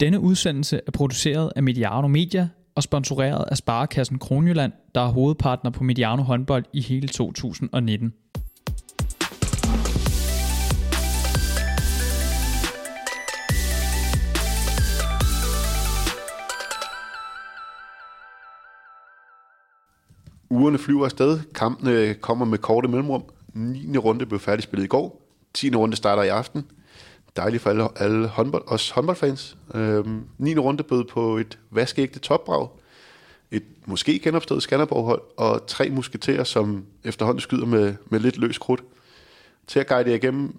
Denne udsendelse er produceret af Mediano Media og sponsoreret af Sparekassen Kronjylland, der er hovedpartner på Mediano håndbold i hele 2019. Ugerne flyver afsted. Kampene kommer med korte mellemrum. 9. runde blev færdigspillet i går. 10. runde starter i aften. Dejligt for alle, alle håndbold, os håndboldfans. Øhm, 9. runde bød på et vaskeægte topbrag. Et måske genopstået Skanderborg-hold. Og tre musketerer, som efterhånden skyder med, med lidt løs krudt. Til at guide jer igennem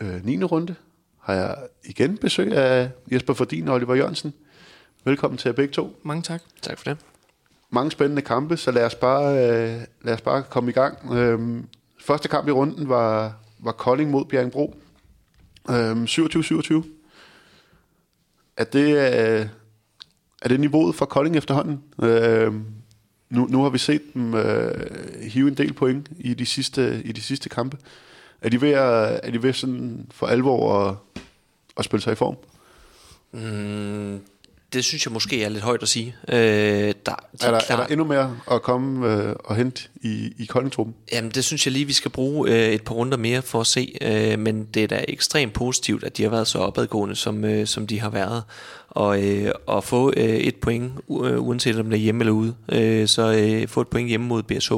øh, 9. runde har jeg igen besøg af Jesper Fordin og Oliver Jørgensen. Velkommen til jer begge to. Mange tak. Tak for det. mange spændende kampe, så lad os bare, øh, lad os bare komme i gang. Øhm, første kamp i runden var, var Kolding mod Bjerringbro. Øhm, 27-27. Er det, øh, er det niveauet for Kolding efterhånden? Øhm, nu, nu har vi set dem øh, hive en del point i de sidste, i de sidste kampe. Er de ved, at, er de ved sådan for alvor at, at spille sig i form? Mm, det synes jeg måske er lidt højt at sige. Øh, der, de Er der, er der klart- endnu mere at komme øh, og hente i, i Kolding-truppen? Jamen, det synes jeg lige, vi skal bruge øh, et par runder mere for at se. Øh, men det er da ekstremt positivt, at de har været så opadgående, som, øh, som de har været. Og øh, og få øh, et point, øh, uanset om det er hjemme eller ude, øh, så øh, få et point hjemme mod BSH,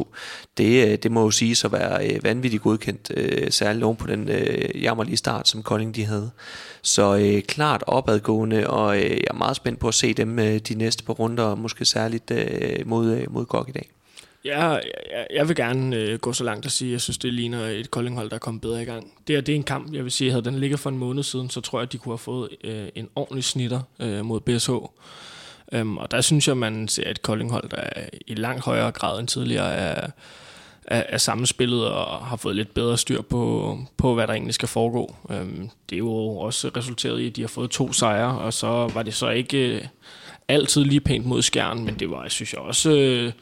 det, øh, det må jo sige at være øh, vanvittigt godkendt, øh, særligt oven på den øh, jammerlige start, som Kolding de havde. Så øh, klart opadgående, og øh, jeg er meget spændt på at se dem øh, de næste par runder, og måske særligt øh, mod, øh, mod GOG i dag. Ja, jeg, jeg vil gerne øh, gå så langt og sige, at jeg synes, det ligner et koldinghold, der er kommet bedre i gang. Det, her, det er en kamp, jeg vil sige, havde den ligget for en måned siden, så tror jeg, at de kunne have fået øh, en ordentlig snitter øh, mod BSH. Øhm, og der synes jeg, man ser et koldinghold, der er i langt højere grad end tidligere er, er, er sammenspillet og har fået lidt bedre styr på, på hvad der egentlig skal foregå. Øhm, det er jo også resulteret i, at de har fået to sejre, og så var det så ikke øh, altid lige pænt mod skærmen, men det var, synes jeg også... Øh,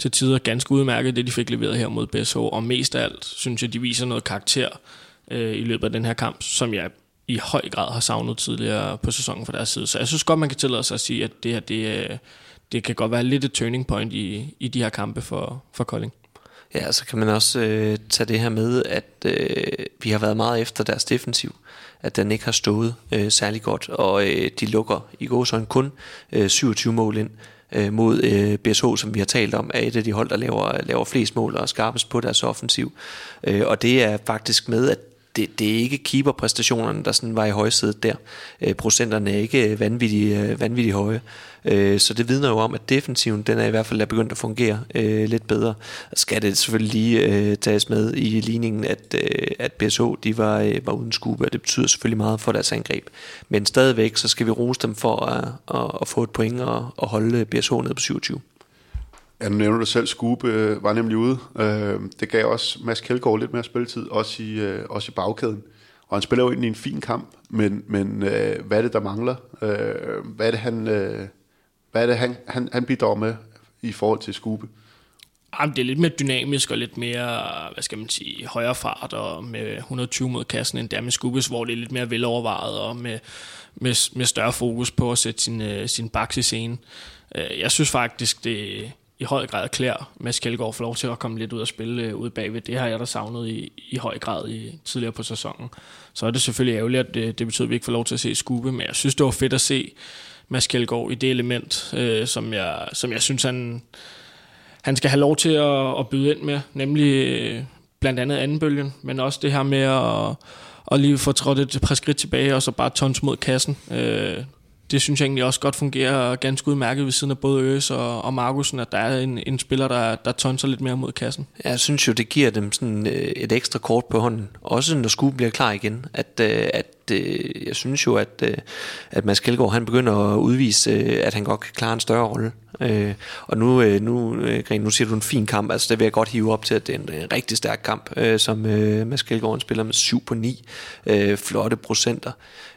til tider ganske udmærket, det de fik leveret her mod BSH, og mest af alt synes jeg, de viser noget karakter øh, i løbet af den her kamp, som jeg i høj grad har savnet tidligere på sæsonen fra deres side. Så jeg synes godt, man kan tillade sig at sige, at det her, det, øh, det kan godt være lidt et turning point i, i de her kampe for, for Kolding. Ja, så kan man også øh, tage det her med, at øh, vi har været meget efter deres defensiv, at den ikke har stået øh, særlig godt, og øh, de lukker i gåsøjne kun øh, 27 mål ind øh, mod øh, BSH, som vi har talt om, er et af de hold, der laver, laver flest mål og skarpest på deres offensiv. Øh, og det er faktisk med, at det, det er ikke keeperpræstationerne, der sådan var i højsædet der. Øh, procenterne er ikke øh, øh, vanvittigt, vanvittig høje. Øh, så det vidner jo om, at defensiven, den er i hvert fald er begyndt at fungere øh, lidt bedre. Og skal det selvfølgelig lige øh, tages med i ligningen, at, øh, at BSH de var, øh, var uden skube, og det betyder selvfølgelig meget for deres angreb. Men stadigvæk, så skal vi rose dem for at, at, at få et point og, og holde BSH ned på 27. Ja, nu nævner du selv, Skube øh, var nemlig ude. Øh, det gav også Mads Kjeldgaard lidt mere spilletid, også i, øh, også i bagkæden. Og han spiller jo egentlig en fin kamp, men, men øh, hvad er det, der mangler? Øh, hvad er det, han, øh, hvad er det, han, han, han bidrager med i forhold til Skube? Jamen, det er lidt mere dynamisk og lidt mere, hvad skal man sige, højere fart og med 120 mod kassen end der med Skubes, hvor det er lidt mere velovervejet og med, med, med større fokus på at sætte sin, øh, sin baks i scenen. Øh, jeg synes faktisk, det i høj grad klæder Mads Kjeldgaard for lov til at komme lidt ud og spille øh, ude bagved. Det har jeg da savnet i, i høj grad i, tidligere på sæsonen. Så er det selvfølgelig ærgerligt, at øh, det, det betyder, at vi ikke får lov til at se Skube, men jeg synes, det var fedt at se Mads Kjeldgaard i det element, øh, som, jeg, som jeg synes, han, han skal have lov til at, at byde ind med, nemlig øh, blandt andet andenbølgen, men også det her med at, at lige få trådt et par skridt tilbage, og så bare tons mod kassen. Øh, det synes jeg egentlig også godt fungerer ganske udmærket ved siden af både Øs og, og Markusen, at der er en, en spiller, der, der tonser lidt mere mod kassen. Jeg synes jo, det giver dem sådan øh, et ekstra kort på hånden. Også når Skue bliver klar igen. At, øh, at øh, jeg synes jo, at, øh, at Mads Kjeldgaard, han begynder at udvise, øh, at han godt kan klare en større rolle. Øh, og nu, øh, nu, øh, Gren, nu siger du en fin kamp. Altså, det vil jeg godt hive op til, at det er en, en rigtig stærk kamp, øh, som øh, Mads Kjeldgaard spiller med 7 på 9. Øh, flotte procenter.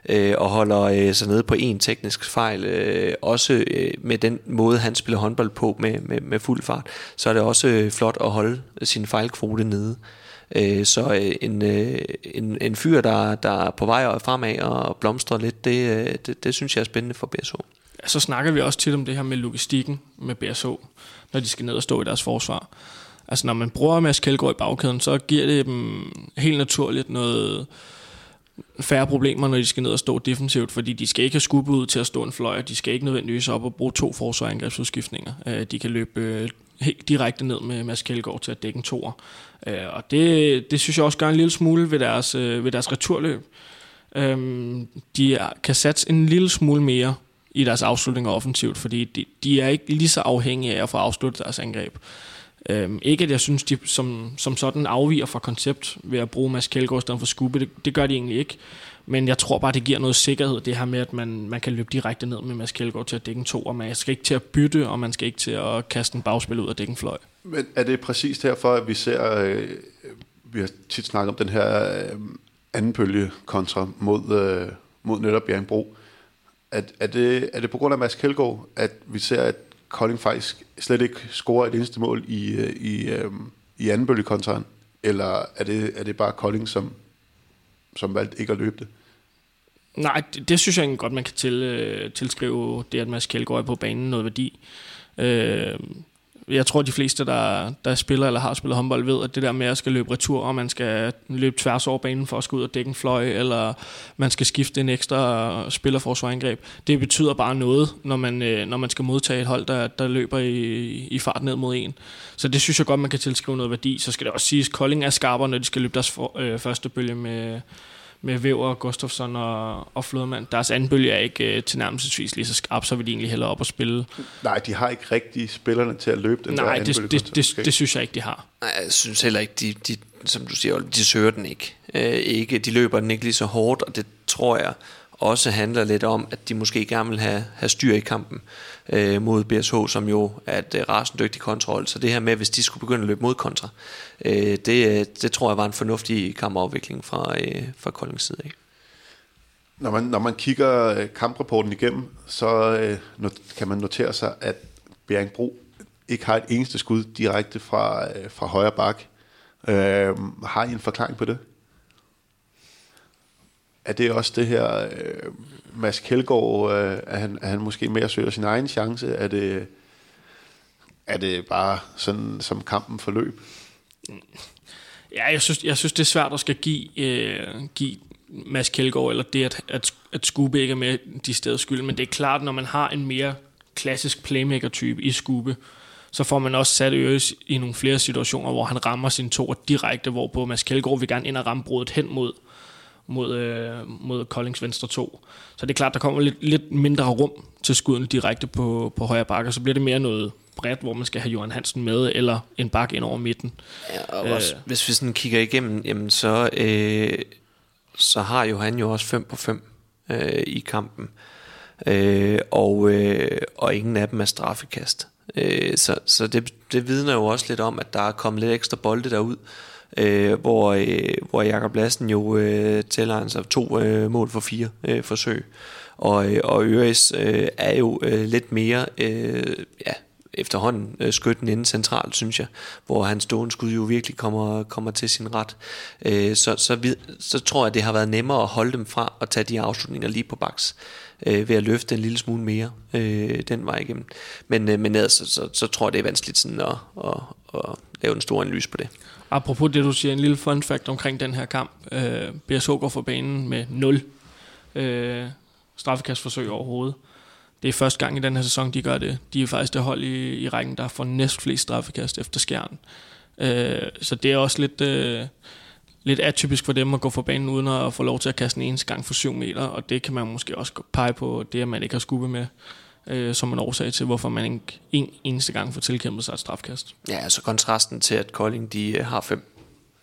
Øh, og holder øh, sig nede på en teknisk fejl. Øh, også øh, med den måde, han spiller håndbold på med, med, med fuld fart, så er det også øh, flot at holde sin fejlkvote nede. Øh, så øh, en, øh, en, en fyr, der, der er på vej fremad og blomstrer lidt, det, øh, det, det synes jeg er spændende for BSH. Ja, så snakker vi også tit om det her med logistikken med BSH, når de skal ned og stå i deres forsvar. Altså når man bruger Mads Kjeldgaard i bagkæden, så giver det dem helt naturligt noget færre problemer, når de skal ned og stå defensivt, fordi de skal ikke have skubbet ud til at stå en fløj, og de skal ikke nødvendigvis op og bruge to forsvarsangrebsudskiftninger. Øh, de kan løbe øh, helt direkte ned med Mads Kjeldgaard til at dække en toer. Øh, og det, det synes jeg også gør en lille smule ved deres, øh, ved deres returløb. Øhm, de kan satse en lille smule mere i deres afslutninger offensivt, fordi de, de er ikke lige så afhængige af at få afsluttet deres angreb. Øhm, ikke at jeg synes, de som, som sådan afviger fra koncept ved at bruge Mads Kjeldgaard i stedet for Skubbe. Det, det gør de egentlig ikke. Men jeg tror bare, det giver noget sikkerhed, det her med, at man, man kan løbe direkte ned med Mads Kjeldgaard til at dække en to, og man skal ikke til at bytte, og man skal ikke til at kaste en bagspil ud og dække en fløj. Men er det præcis derfor, at vi ser, øh, vi har tit snakket om den her øh, anden bølge kontra mod, øh, mod netop Bjergbro. At, er, det, er det på grund af Mads Kjeldgaard, at vi ser, at Kolding faktisk slet ikke scorer et eneste mål i, øh, i, øh, i anden bølgekontraen? Eller er det, er det bare Kolding, som, som valgte ikke at løbe det? Nej, det, det synes jeg godt, man kan til, øh, tilskrive det, at Mads Kjeldgaard er på banen noget værdi. Øh, jeg tror, de fleste, der, der spiller eller har spillet håndbold, ved, at det der med at skal løbe retur, og man skal løbe tværs over banen for at skulle ud og dække en fløj, eller man skal skifte en ekstra spillerforsvarangreb, det betyder bare noget, når man, øh, når man skal modtage et hold, der, der løber i, i fart ned mod en. Så det synes jeg godt, man kan tilskrive noget værdi. Så skal det også siges, at Kolding er skarpere, når de skal løbe deres for, øh, første bølge med, med Væver, Gustafsson og, og Flodman. Deres anden bølge er ikke uh, tilnærmelsesvis lige så skarp, så vil de egentlig hellere op og spille. Nej, de har ikke rigtig spillerne til at løbe den Nej, der det, det, det, det, synes jeg ikke, de har. Nej, jeg synes heller ikke, de, de som du siger, de søger den ikke. Uh, ikke. De løber den ikke lige så hårdt, og det tror jeg også handler lidt om, at de måske gerne vil have, have styr i kampen øh, mod BSH, som jo er et øh, rasende dygtig kontrol. Så det her med, hvis de skulle begynde at løbe mod kontra, øh, det, øh, det tror jeg var en fornuftig kampafvikling fra, øh, fra Koldings side. Ikke? Når man, når man kigger øh, kamprapporten igennem, så øh, not, kan man notere sig, at Bjerringbro ikke har et eneste skud direkte fra, øh, fra højre bak. Øh, har I en forklaring på det? Er det også det her, øh, Mads Kjeldgaard, øh, er, han, er han måske mere søger sin egen chance? Er det, er det bare sådan, som kampen forløb? Ja, jeg synes, jeg synes det er svært at skal give, øh, give Mads Kjeldgaard, eller det, at, at, at Skube ikke er med de steder skyld, men det er klart, når man har en mere klassisk playmaker-type i Skube, så får man også sat Øres i nogle flere situationer, hvor han rammer sin to direkte, hvor på Mads Kjeldgaard vil gerne ind og ramme brudet hen mod mod, øh, mod Koldings venstre 2. Så det er klart, der kommer lidt, lidt mindre rum til skuden direkte på, på højre bakke, så bliver det mere noget bredt, hvor man skal have Johan Hansen med, eller en bak ind over midten. Ja, og øh, også, hvis vi sådan kigger igennem, jamen så, øh, så har Johan jo også 5 på 5 øh, i kampen. Øh, og, øh, og ingen af dem er straffekast. Øh, så så det, det vidner jo også lidt om, at der er kommet lidt ekstra bolde derud øh, hvor, øh, hvor Jakob Lassen jo øh, tæller altså to øh, mål for fire øh, forsøg. Og, øh, og Øres øh, er jo øh, lidt mere øh, ja, efterhånden øh, skytten inden centralt, synes jeg, hvor hans stående skud jo virkelig kommer, kommer til sin ret. Øh, så, så, vid, så tror jeg, det har været nemmere at holde dem fra at tage de afslutninger lige på baks, øh, ved at løfte en lille smule mere øh, den vej igennem. Men, øh, men ellers, så, så, så tror jeg, det er vanskeligt sådan at, at, at lave en stor analyse på det. Apropos det, du siger, en lille fun fact omkring den her kamp. Øh, BSH går for banen med 0 øh, straffekastforsøg overhovedet. Det er første gang i den her sæson, de gør det. De er faktisk det hold i, i rækken, der får næst flest straffekast efter skjern. Øh, så det er også lidt, øh, lidt atypisk for dem at gå for banen uden at få lov til at kaste en eneste gang for 7 meter, og det kan man måske også pege på, det at man ikke har skubbe med øh, som en årsag til, hvorfor man ikke en eneste gang får tilkæmpet sig et strafkast. Ja, altså kontrasten til, at Kolding de øh, har fem,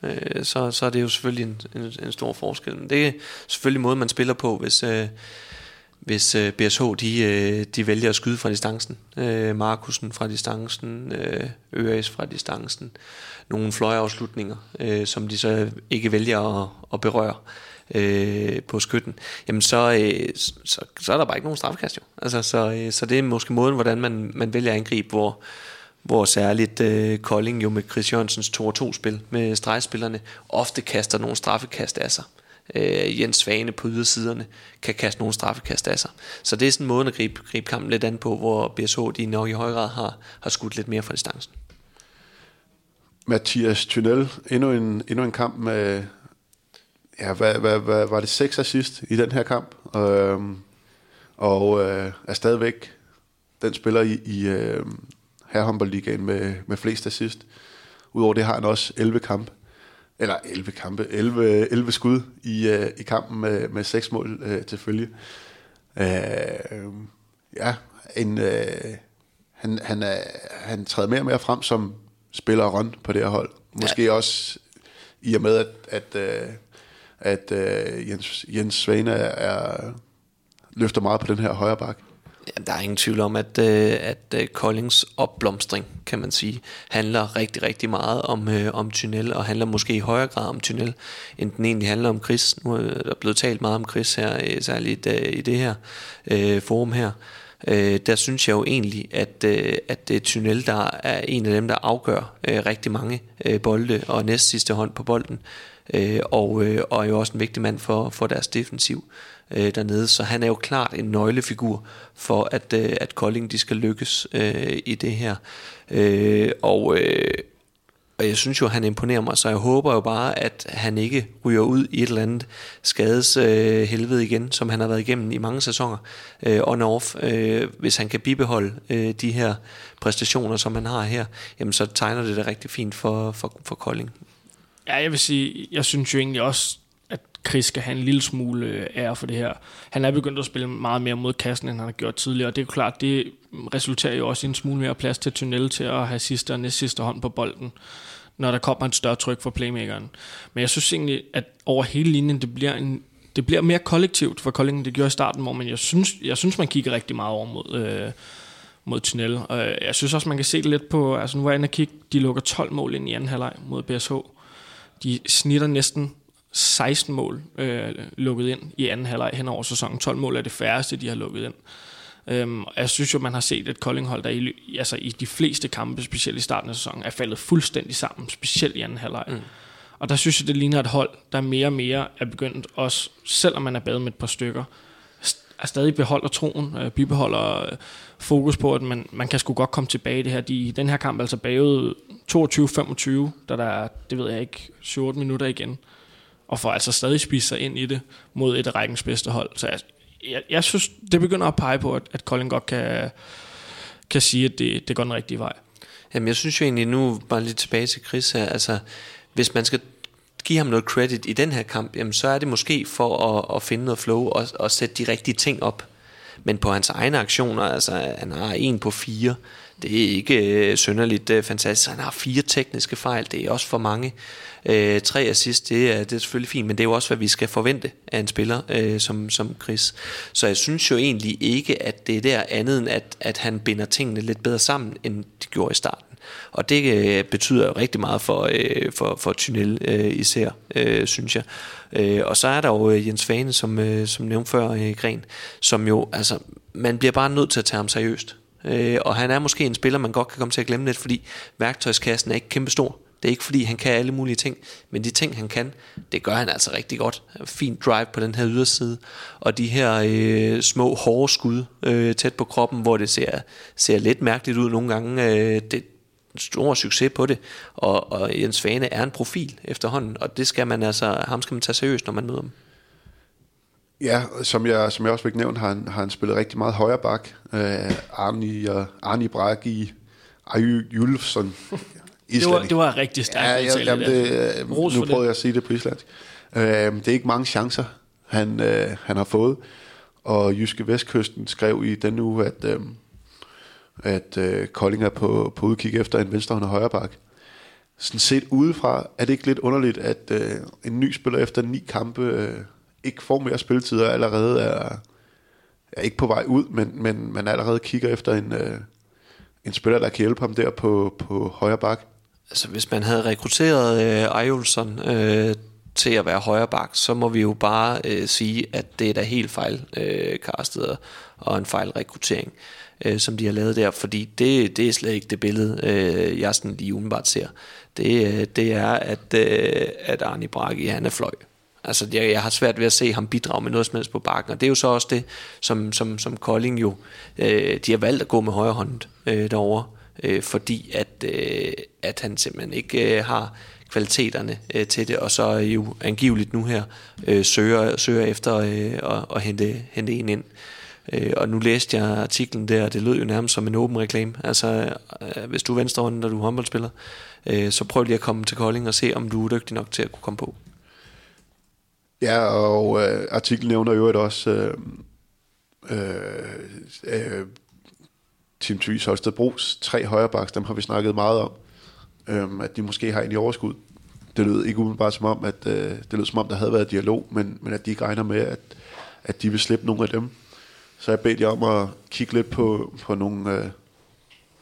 øh, så, så er det jo selvfølgelig en, en, en stor forskel. Men det er selvfølgelig måden, man spiller på, hvis, øh, hvis øh, BSH de, øh, de vælger at skyde fra distancen. Øh, Markusen fra distancen, øh, Øres fra distancen, nogle fløjeafslutninger, øh, som de så ikke vælger at, at berøre øh, på skytten, jamen så, øh, så, så er der bare ikke nogen strafkast jo. Altså, så, øh, så det er måske måden, hvordan man, man vælger at angribe, hvor, hvor særligt øh, Kolding jo med Chris Jørgensens 2-2-spil med stregspillerne ofte kaster nogle straffekast af sig. Øh, Jens Svane på ydersiderne kan kaste nogle straffekast af sig. Så det er sådan en måde at gribe, gribe kampen lidt an på, hvor BSH de nok i høj grad har, har skudt lidt mere fra distancen. Mathias Tunnel, endnu en, endnu en kamp med, ja, hvad, hvad, hvad, var det seks assist i den her kamp? Øhm, og øh, er stadigvæk den spiller i, i øh, herrehåndboldligaen med, med flest assist. Udover det har han også 11 kampe, eller 11 kampe, 11, 11 skud i, øh, i kampen med, med 6 mål øh, til følge. Øh, ja, en, øh, han, han, er, han træder mere og mere frem som spiller run på det her hold. Måske ja. også i og med, at, at, øh, at, øh, Jens, Jens Svane er, er, løfter meget på den her højre bak. Jamen, der er ingen tvivl om, at, øh, at øh, Collings opblomstring, kan man sige, handler rigtig, rigtig meget om, øh, om Tunnel, og handler måske i højere grad om Tunnel, end den egentlig handler om Chris. Nu er der blevet talt meget om Chris her, øh, særligt øh, i det her øh, forum her. Øh, der synes jeg jo egentlig, at, øh, at øh, det er Tunnel, der er en af dem, der afgør øh, rigtig mange øh, bolde, og næst sidste hånd på bolden, øh, og, øh, og er jo også en vigtig mand for, for deres defensiv øh, dernede. Så han er jo klart en nøglefigur for, at, øh, at Kolding de skal lykkes øh, i det her. Øh, og, øh, og jeg synes jo, han imponerer mig, så jeg håber jo bare, at han ikke ryger ud i et eller andet skades øh, helvede igen, som han har været igennem i mange sæsoner øh, on off. Øh, hvis han kan bibeholde øh, de her præstationer, som han har her, jamen så tegner det det rigtig fint for, for, for Kolding. Ja, jeg vil sige, jeg synes jo egentlig også, at Chris skal have en lille smule øh, ære for det her. Han er begyndt at spille meget mere mod kassen, end han har gjort tidligere, og det er jo klart, det resulterer jo også i en smule mere plads til Tunnel til at have sidste og næst sidste hånd på bolden, når der kommer en større tryk for playmakeren. Men jeg synes egentlig, at over hele linjen, det bliver en det bliver mere kollektivt for Kolding, det gjorde i starten, hvor man, jeg synes, jeg synes man kigger rigtig meget over mod, øh, mod Tunnel. Og øh, jeg synes også, man kan se det lidt på, altså nu var jeg inde og kigge, de lukker 12 mål ind i anden halvleg mod BSH. De snitter næsten 16 mål øh, lukket ind i anden halvleg hen over sæsonen. 12 mål er det færreste, de har lukket ind. Øhm, og jeg synes jo, man har set et Koldinghold, der i, altså i de fleste kampe, specielt i starten af sæsonen, er faldet fuldstændig sammen, specielt i anden halvleg. Mm. Og der synes jeg, det ligner et hold, der mere og mere er begyndt, også selvom man er badet med et par stykker, er stadig beholder troen, øh, bibeholder øh, fokus på, at man, man kan sgu godt komme tilbage i det her. De, den her kamp er altså bagud 22-25, da der er, det ved jeg ikke, 7 minutter igen og får altså stadig spist sig ind i det mod et af rækkens bedste hold. Så jeg, jeg, jeg synes, det begynder at pege på, at, at Colin godt kan, kan sige, at det, det går den rigtige vej. Jamen jeg synes jo egentlig nu, bare lidt tilbage til Chris her, altså hvis man skal give ham noget credit i den her kamp, jamen så er det måske for at, at finde noget flow og, og sætte de rigtige ting op. Men på hans egne aktioner, altså han har en på fire, det er ikke øh, synderligt øh, fantastisk. Han har fire tekniske fejl, det er også for mange. Øh, tre assist, det er, det er selvfølgelig fint, men det er jo også, hvad vi skal forvente af en spiller øh, som, som Chris. Så jeg synes jo egentlig ikke, at det er der andet end, at, at han binder tingene lidt bedre sammen, end de gjorde i starten. Og det øh, betyder jo rigtig meget for, øh, for, for Tunnel øh, især, øh, synes jeg. Øh, og så er der jo øh, Jens Fane, som, øh, som nævnte før, øh, Gren, som jo, altså, man bliver bare nødt til at tage ham seriøst. Øh, og han er måske en spiller, man godt kan komme til at glemme lidt, fordi værktøjskassen er ikke kæmpe stor. Det er ikke fordi, han kan alle mulige ting, men de ting, han kan, det gør han altså rigtig godt. Fint drive på den her yderside, og de her øh, små hårde skud øh, tæt på kroppen, hvor det ser, ser lidt mærkeligt ud nogle gange. Øh, det, stor succes på det, og, og Jens Svane er en profil efterhånden, og det skal man altså, ham skal man tage seriøst, når man møder ham. Ja, som jeg, som jeg også fik nævnt, har han, har han spillet rigtig meget højre bak. Uh, Arni, og Arni Bragi, Aju Julfsson, det, var, det var rigtig stærkt. Ja, ja, jamen det, nu prøvede jeg at sige det på islandsk. Uh, det er ikke mange chancer, han, uh, han har fået. Og Jyske Vestkysten skrev i den uge, at, uh, at øh, Kolding er på, på udkig efter en venstrehånd og højre bak. Sådan set udefra er det ikke lidt underligt, at øh, en ny spiller efter ni kampe øh, ikke får mere spilletid og allerede er, er ikke på vej ud, men, men man allerede kigger efter en, øh, en spiller, der kan hjælpe ham der på, på højre bak. Altså hvis man havde rekrutteret øh, Ejolsson øh, til at være højre bak, så må vi jo bare øh, sige, at det er da helt fejl øh, castet og en fejl rekruttering, øh, Øh, som de har lavet der, fordi det, det er slet ikke det billede, øh, jeg sådan lige umiddelbart ser. Det, øh, det er, at, øh, at Arne Bragi, han er fløj. Altså, jeg, jeg har svært ved at se ham bidrage med noget som helst på bakken, og det er jo så også det, som, som, som Kolding jo, øh, de har valgt at gå med højre hånd øh, derovre, øh, fordi at, øh, at han simpelthen ikke øh, har kvaliteterne øh, til det, og så er jo angiveligt nu her øh, søger, søger efter øh, at, at hente, hente en ind. Øh, og nu læste jeg artiklen der, og det lød jo nærmest som en åben reklame. Altså, øh, hvis du er venstrehånden, når du er håndboldspiller, øh, så prøv lige at komme til Kolding og se, om du er dygtig nok til at kunne komme på. Ja, og øh, artiklen nævner jo også øh, øh, øh Tim Thys Holstedbros tre højrebaks, dem har vi snakket meget om, øh, at de måske har en i overskud. Det lød ikke umiddelbart som om, at øh, det lød som om, der havde været dialog, men, men at de ikke regner med, at, at de vil slippe nogle af dem. Så jeg bedte jer om at kigge lidt på, på nogle, øh,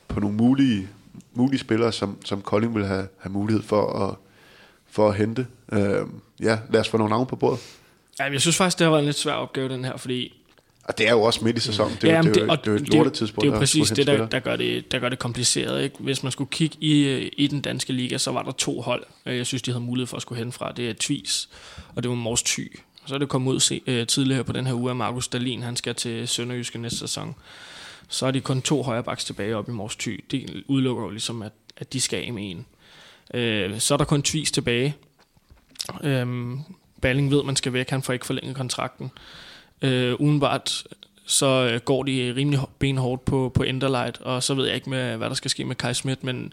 på nogle mulige, mulige spillere, som, som Kolding vil have, have mulighed for at, for at hente. Øh, ja, lad os få nogle navne på bordet. Ja, jeg synes faktisk, det har været en lidt svær opgave, den her, fordi... Og det er jo også midt i sæsonen. Det er, ja, jo, det, det, er, det er jo et det, lortetidspunkt. Det er jo præcis det, der, der, gør det, der gør det kompliceret. Ikke? Hvis man skulle kigge i, i den danske liga, så var der to hold, øh, jeg synes, de havde mulighed for at skulle hen fra. Det er Tvis, og det var Mors Thy. Så er det kommet ud se, øh, tidligere på den her uge, at Markus Dalin han skal til Sønderjyske næste sæson. Så er de kun to højrebacks tilbage op i Mors Thy. Det udelukker jo ligesom, at, at de skal af med en. Øh, så er der kun Tvis tilbage. Øh, Balling ved, at man skal væk. Han får ikke forlænget kontrakten. Øh, udenbart så øh, går de rimelig benhårdt på, på Enderlight, og så ved jeg ikke, med, hvad der skal ske med Kai Schmidt, men,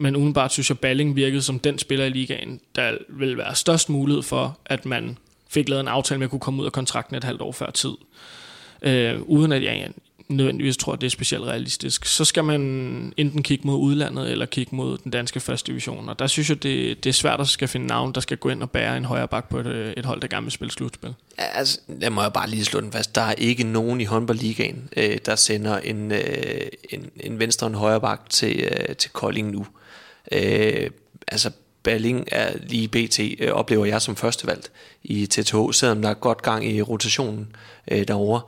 men udenbart synes jeg, Balling virkede som den spiller i ligaen, der vil være størst mulighed for, at man fik lavet en aftale med at kunne komme ud af kontrakten et halvt år før tid. Øh, uden at jeg nødvendigvis tror, at det er specielt realistisk. Så skal man enten kigge mod udlandet, eller kigge mod den danske første division. Og der synes jeg, det, det er svært at skal finde navn, der skal gå ind og bære en højre bak på et, et hold, der gerne vil spille slutspil. Ja, altså, lad må bare lige slå den fast. Der er ikke nogen i håndboldligaen, øh, der sender en, øh, en, en venstre og en højre bak til, øh, til Kolding nu. Øh, altså, Balling er lige BT, øh, oplever jeg som førstevalgt i TTH, selvom der er godt gang i rotationen øh, derovre.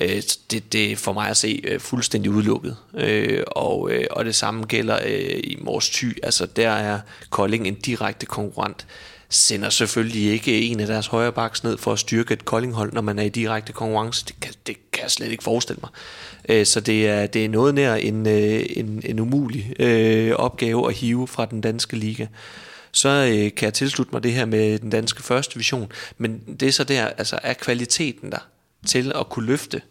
Øh, det, det er for mig at se øh, fuldstændig udelukket. Øh, og, øh, og det samme gælder øh, i Mors Thy. Altså der er Kolding en direkte konkurrent sender selvfølgelig ikke en af deres højre baks ned for at styrke et Koldinghold, når man er i direkte konkurrence. Det kan, det kan jeg slet ikke forestille mig. Øh, så det er, det er noget nær en, øh, en, en umulig øh, opgave at hive fra den danske liga så øh, kan jeg tilslutte mig det her med den danske første division. Men det er så der, altså er kvaliteten der til at kunne løfte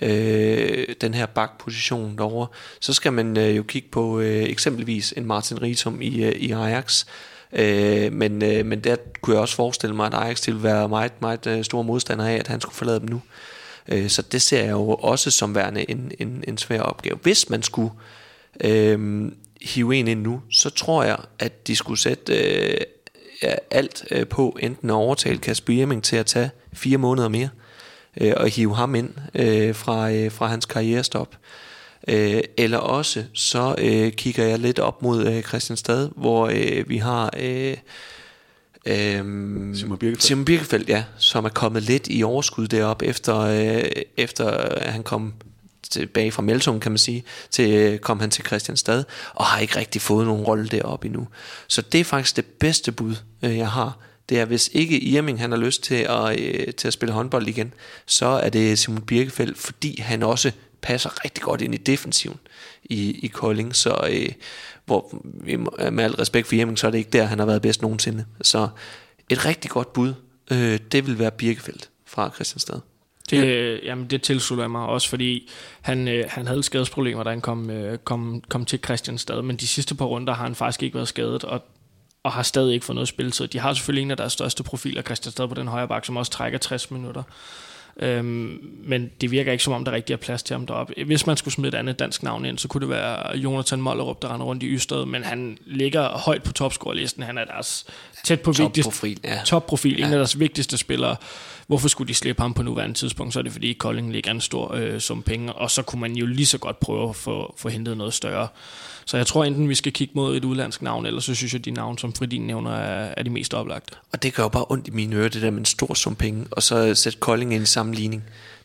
øh, den her bakposition derovre, så skal man øh, jo kigge på øh, eksempelvis en Martin Ritum i, øh, i Ajax. Øh, men, øh, men der kunne jeg også forestille mig, at Ajax til være meget, meget øh, stor modstander af, at han skulle forlade dem nu. Øh, så det ser jeg jo også som værende en, en, en svær opgave. Hvis man skulle øh, hive en ind nu, så tror jeg, at de skulle sætte øh, alt øh, på enten at overtale Kasper Jemming til at tage fire måneder mere, øh, og hive ham ind øh, fra, øh, fra hans karrierestop. Øh, eller også så øh, kigger jeg lidt op mod øh, Christianstad, hvor øh, vi har øh, øh, Simon Birkefeldt. Simon Birkefeldt, ja, som er kommet lidt i overskud derop efter, øh, efter han kom tilbage fra Melton, kan man sige, til øh, kom han til Christianstad, og har ikke rigtig fået nogen rolle deroppe endnu. Så det er faktisk det bedste bud, øh, jeg har. Det er, hvis ikke Irming han har lyst til at, øh, til at spille håndbold igen, så er det Simon Birkefeldt, fordi han også passer rigtig godt ind i defensiven i, i Kolding, så øh, hvor, øh, med al respekt for Irming, så er det ikke der, han har været bedst nogensinde. Så et rigtig godt bud, øh, det vil være Birkefeldt fra Christianstad. Det, ja. jamen, det tilslutter jeg mig også, fordi han, øh, han havde skadesproblemer, da han kom, øh, kom, kom til Christianstad, men de sidste par runder har han faktisk ikke været skadet, og, og har stadig ikke fået noget spil. Så de har selvfølgelig en af deres største profiler, Christianstad på den højre bak, som også trækker 60 minutter. Øhm, men det virker ikke som om, der rigtig er plads til ham deroppe. Hvis man skulle smide et andet dansk navn ind, så kunne det være Jonathan Mollerup, der render rundt i Ystad, men han ligger højt på topscore-listen. Han er deres tæt på Top vigtigste profil, ja. top profil, ja. en af deres vigtigste spillere hvorfor skulle de slippe ham på nuværende tidspunkt, så er det fordi Kolding ligger en stor øh, sum penge, og så kunne man jo lige så godt prøve at få, få hentet noget større. Så jeg tror enten, vi skal kigge mod et udlandsk navn, eller så synes jeg, at de navn, som Fridin nævner, er, er de mest oplagte. Og det gør jo bare ondt i mine ører, det der med en stor sum penge, og så sætte Kolding ind i sammenligning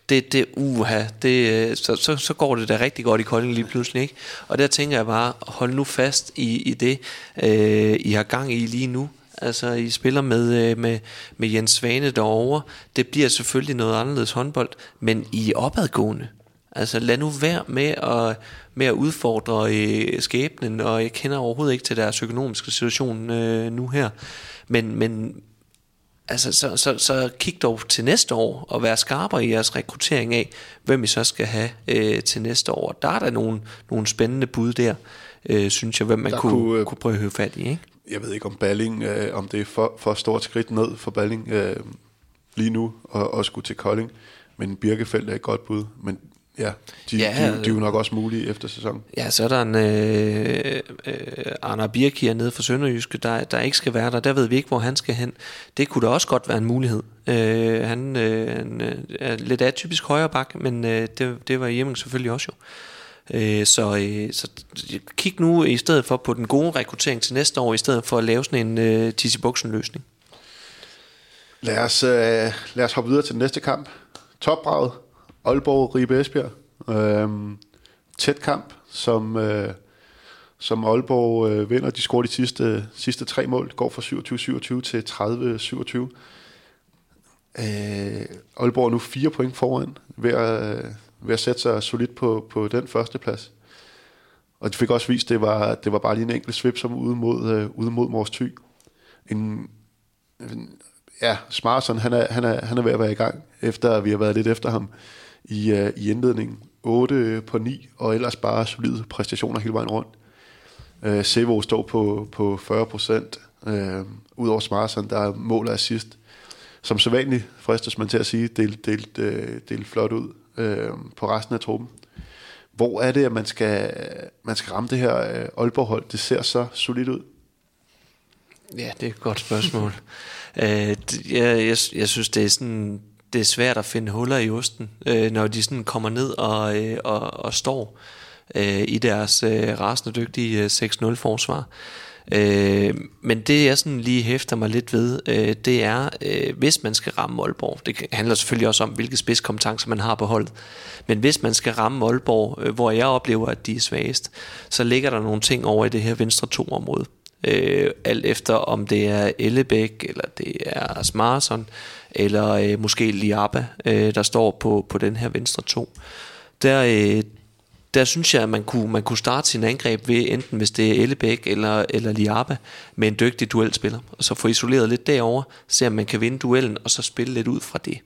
det, det uha, det, øh, så, så, så går det da rigtig godt i Kolding lige pludselig, ikke? Og der tænker jeg bare, hold nu fast i, i det, øh, I har gang i lige nu. Altså, I spiller med, øh, med, med Jens Svane derovre. Det bliver selvfølgelig noget anderledes håndbold, men I er opadgående. Altså, lad nu være med at, med at udfordre øh, skæbnen, og jeg kender overhovedet ikke til deres økonomiske situation øh, nu her. Men, men altså, så, så, så kig dog til næste år og vær skarpere i jeres rekruttering af, hvem I så skal have øh, til næste år. Der er der nogle, nogle spændende bud der, øh, synes jeg, hvem man kunne, kunne, øh, kunne prøve at høre fat i. Ikke? Jeg ved ikke om Balling, øh, om det er for, for stort skridt ned for Balling øh, lige nu, og, og skulle til Kolding. Men Birkefeldt er et godt bud, men Ja, de, ja, de, de, de er jo nok også mulige efter sæsonen. Ja, så er der en øh, øh, Arne Birkier nede for Sønderjyske, der, der ikke skal være der. Der ved vi ikke, hvor han skal hen. Det kunne da også godt være en mulighed. Øh, han øh, øh, er lidt atypisk højre bak, men øh, det, det var hjemme selvfølgelig også jo. Øh, så, øh, så kig nu i stedet for på den gode rekruttering til næste år, i stedet for at lave sådan en øh, Buksen løsning. Lad os, øh, lad os hoppe videre til den næste kamp. Topbraget Aalborg Ribe Esbjerg. Øh, tæt kamp, som, øh, som Aalborg øh, vinder. De scorer de sidste, sidste tre mål. Går fra 27-27 til 30-27. Øh, Aalborg er nu fire point foran ved at, øh, ved at sætte sig solidt på, på den første plads. Og de fik også vist, at det var, det var bare lige en enkelt svip som ude mod, øh, ude mod Mors Thy. En, en, ja, Smarson, han er, han, er, han er ved at være i gang, efter vi har været lidt efter ham i, øh, i indledningen. 8 på 9, og ellers bare solide præstationer hele vejen rundt. Øh, Sevo står på, på 40 procent. Uh, Udover Smartson, der er mål og assist. Som så vanligt, fristes man til at sige, delt, delt, uh, delt flot ud øh, på resten af truppen. Hvor er det, at man skal, man skal ramme det her øh, Aalborg-hold? Det ser så solidt ud. Ja, det er et godt spørgsmål. Øh, uh, jeg, jeg, jeg synes, det er sådan det er svært at finde huller i osten, øh, når de sådan kommer ned og, øh, og, og står øh, i deres øh, rasende dygtige øh, 6-0 forsvar. Øh, men det jeg sådan lige hæfter mig lidt ved, øh, det er, øh, hvis man skal ramme Aalborg, det handler selvfølgelig også om, hvilke spidskompetencer man har på holdet, men hvis man skal ramme Aalborg, øh, hvor jeg oplever, at de er svagest, så ligger der nogle ting over i det her venstre to-område. Øh, alt efter om det er Ellebæk, eller det er Smarson, eller øh, måske Liaba, øh, der står på, på den her venstre to. Der, øh, der synes jeg, at man kunne, man kunne starte sin angreb ved, enten hvis det er Ellebæk eller, eller Liaba, med en dygtig duelspiller. Og så få isoleret lidt derover, se om man kan vinde duellen, og så spille lidt ud fra det.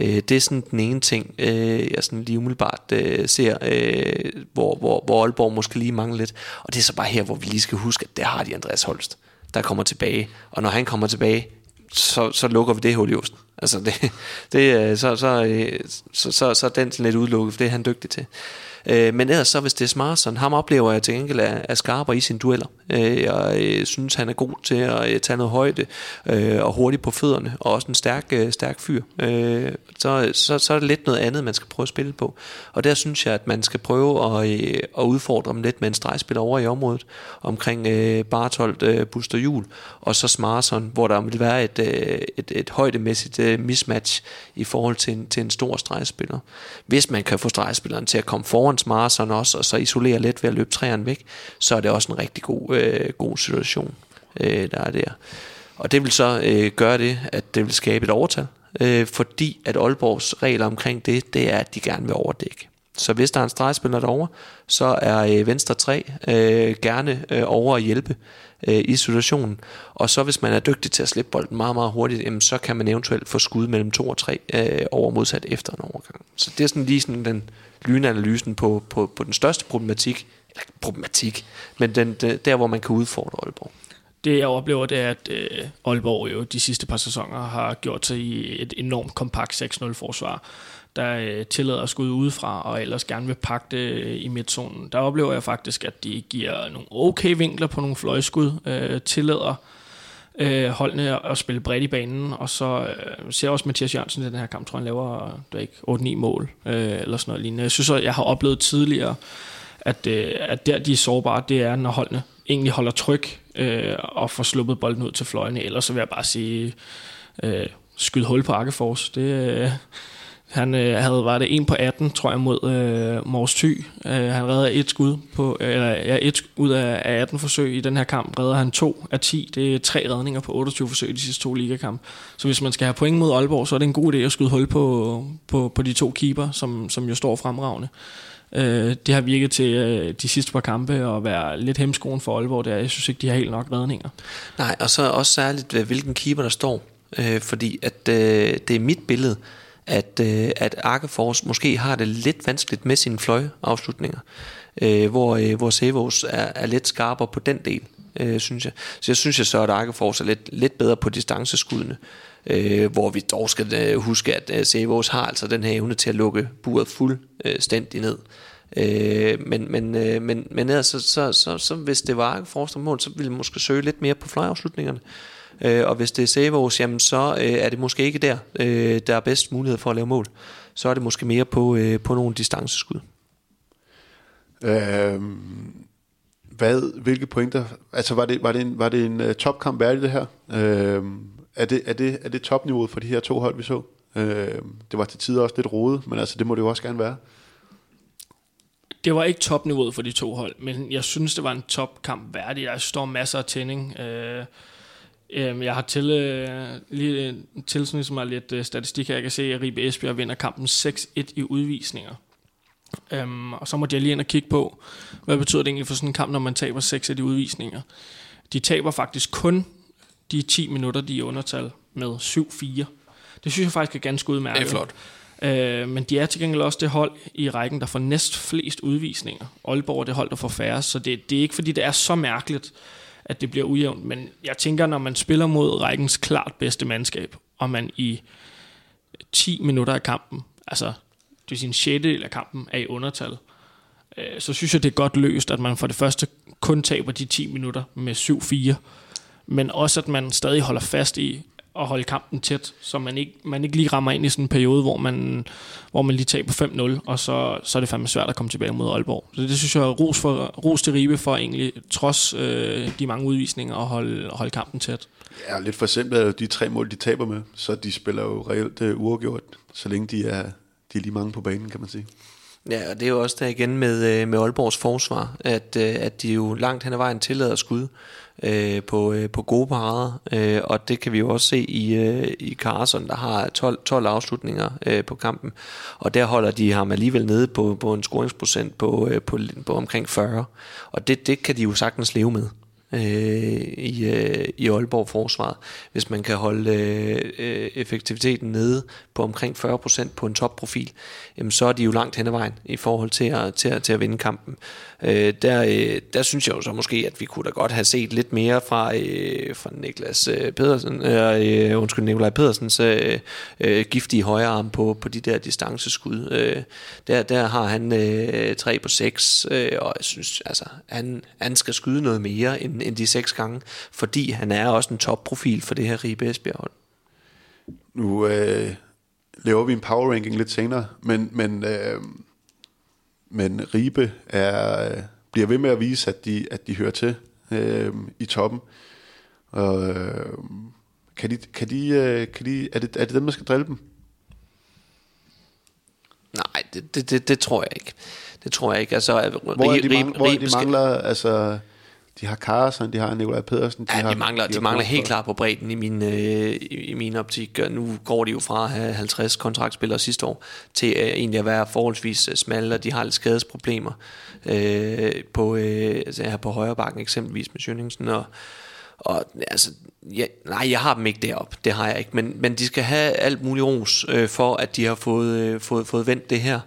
Øh, det er sådan den ene ting, øh, jeg sådan lige umiddelbart øh, ser, øh, hvor, hvor, hvor Aalborg måske lige mangler lidt. Og det er så bare her, hvor vi lige skal huske, at der har de Andreas Holst, der kommer tilbage. Og når han kommer tilbage, så, så lukker vi det hul i osten. Altså det, det, øh, så, så, øh, så, så, så er den lidt udelukket, for det er han dygtig til. Øh, men ellers så, hvis det er Smarson, ham oplever jeg til gengæld er, er skarpere i sine dueller. Øh, jeg øh, synes, han er god til at øh, tage noget højde øh, og hurtigt på fødderne, og også en stærk, øh, stærk fyr. Øh, så, så, så er det lidt noget andet, man skal prøve at spille på. Og der synes jeg, at man skal prøve at, øh, at udfordre dem lidt med en stregspiller over i området, omkring øh, Bartolt, øh, Buster Jul, og så Smarson, hvor der vil være et, øh, et, et højdemæssigt øh, mismatch i forhold til en, til en stor stregspiller. Hvis man kan få stregspilleren til at komme foran Smarson også, og så isolere lidt ved at løbe træerne væk, så er det også en rigtig god, øh, god situation, øh, der er der. Og det vil så øh, gøre det, at det vil skabe et overtal, øh, fordi at Aalborgs regler omkring det, det er, at de gerne vil overdække. Så hvis der er en stregspiller derovre, så er øh, venstre 3 øh, gerne øh, over at hjælpe øh, i situationen. Og så hvis man er dygtig til at slippe bolden meget, meget hurtigt, jamen, så kan man eventuelt få skud mellem 2 og 3 øh, over modsat efter en overgang. Så det er sådan lige sådan den lynanalysen på, på, på den største problematik, problematik, men den, der hvor man kan udfordre Aalborg det jeg oplever, det er, at øh, Aalborg jo de sidste par sæsoner har gjort sig i et enormt kompakt 6-0 forsvar, der øh, tillader skud udefra, og ellers gerne vil pakke det øh, i midtzonen. Der oplever jeg faktisk, at de giver nogle okay vinkler på nogle fløjskud, øh, tillader øh, holdene at spille bredt i banen, og så øh, ser også Mathias Jørgensen i den her kamp, tror jeg, han laver øh, der ikke 8-9 mål, øh, eller sådan noget lignende. Jeg synes, at jeg har oplevet tidligere, at, øh, at der de er sårbare, det er, når holdene egentlig holder tryk øh, og får sluppet bolden ud til fløjene. Ellers så vil jeg bare sige, øh, skyd hul på Akkefors. Det, øh, han øh, havde, var det en på 18, tror jeg, mod øh, Mors Thy. Øh, han redder et skud på, eller ja, et ud af, af 18 forsøg i den her kamp. Redder han to af 10. Det er tre redninger på 28 forsøg i de sidste to ligakampe. Så hvis man skal have point mod Aalborg, så er det en god idé at skyde hul på, på, på de to keeper, som, som jo står fremragende. Øh, det har virket til øh, de sidste par kampe at være lidt hemskoen for Aalborg. Der. Jeg synes ikke, de har helt nok redninger. Nej, og så også særligt, øh, hvilken keeper der står. Øh, fordi at øh, det er mit billede, at, øh, at Arkefors måske har det lidt vanskeligt med sine fløjafslutninger, øh, hvor, øh, hvor Sevos er, er lidt skarpere på den del, øh, synes jeg. Så jeg synes jeg så, at Arkefors er lidt, lidt bedre på distanceskuddene, øh, hvor vi dog skal øh, huske, at øh, Sevos har altså den her evne til at lukke buret fuldstændig ned. Øh, men, men, øh, men, men ellers, så, så, så, så, hvis det var Arkefors mål, så ville vi måske søge lidt mere på fløjafslutningerne. Øh, og hvis det er Sevos, jamen så øh, er det måske ikke der, øh, der er bedst mulighed for at lave mål. Så er det måske mere på, øh, på nogle distanceskud. Øh, hvad, hvilke pointer, altså var det, var det en, var det en uh, topkamp værdig det her? Øh, er, det, er, det, er det topniveauet for de her to hold, vi så? Øh, det var til tider også lidt rodet, men altså det må det jo også gerne være. Det var ikke topniveauet for de to hold, men jeg synes, det var en topkamp værdig. Der står masser af tænding. Øh, Øhm, jeg har til, øh, lige tilsnit mig lidt øh, statistik her. Jeg kan se, at Ribe Esbjerg vinder kampen 6-1 i udvisninger. Øhm, og så må jeg lige ind og kigge på, hvad betyder det egentlig for sådan en kamp, når man taber 6 af de udvisninger. De taber faktisk kun de 10 minutter, de er undertal med 7-4. Det synes jeg faktisk er ganske udmærket. Det er flot. Øh, men de er til gengæld også det hold i rækken, der får næst flest udvisninger. Aalborg er det hold, der får færre, så det, det er ikke fordi, det er så mærkeligt, at det bliver ujævnt. Men jeg tænker, når man spiller mod rækkens klart bedste mandskab, og man i 10 minutter af kampen, altså det vil sige en sjette af kampen, er i undertal, øh, så synes jeg, det er godt løst, at man for det første kun taber de 10 minutter med 7-4, men også at man stadig holder fast i, at holde kampen tæt, så man ikke, man ikke lige rammer ind i sådan en periode, hvor man, hvor man lige taber 5-0, og så, så er det fandme svært at komme tilbage mod Aalborg. Så det synes jeg er ros, for, ros til Ribe for egentlig, trods øh, de mange udvisninger, at holde, holde kampen tæt. Ja, lidt for simpelt de tre mål, de taber med, så de spiller jo reelt uh, uafgjort, så længe de er, de er lige mange på banen, kan man sige. Ja, og det er jo også der igen med, øh, med Aalborgs forsvar, at, øh, at de jo langt hen ad vejen tillader skud øh, på, øh, på gode parader, øh, og det kan vi jo også se i, øh, i Carson, der har 12, 12 afslutninger øh, på kampen, og der holder de ham alligevel nede på, på en scoringsprocent på, øh, på, på omkring 40, og det, det kan de jo sagtens leve med øh, i, øh, i Aalborg forsvaret. Hvis man kan holde øh, effektiviteten nede på omkring 40% på en topprofil, jamen så er de jo langt hen ad vejen i forhold til at, til at, til at vinde kampen. Øh, der, øh, der synes jeg jo så måske, at vi kunne da godt have set lidt mere fra, øh, fra Niklas øh, Pedersen, øh, undskyld, Nikolaj Pedersens øh, øh, giftige højre arm på, på de der distanceskud. Øh, der, der har han øh, 3 på 6, øh, og jeg synes, altså, han, han skal skyde noget mere end, end de 6 gange, fordi han er også en topprofil for det her Ribe Esbjerg hold. Nu øh, laver vi en power ranking lidt senere, men, men øh, men Ribe er, bliver ved med at vise, at de, at de hører til øh, i toppen. Og, øh, kan de, kan de, øh, kan de, er, det, er det dem, der skal drille dem? Nej, det, det, det, det tror jeg ikke. Det tror jeg ikke. Altså, hvor er de, mang- hvor er de mangler, altså de har Carson, de har Nikolaj Pedersen. De, ja, har, de mangler, de, de mangler helt klart på bredden i min, øh, i, min optik. Nu går de jo fra at have 50 kontraktspillere sidste år, til øh, egentlig at være forholdsvis øh, smalle, og de har lidt skadesproblemer øh, på, øh, altså her på højre bakken, eksempelvis med Sjøningsen. Og, og altså, ja, nej, jeg har dem ikke derop, det har jeg ikke, men, men de skal have alt muligt ros øh, for, at de har fået, øh, fået, fået vendt det her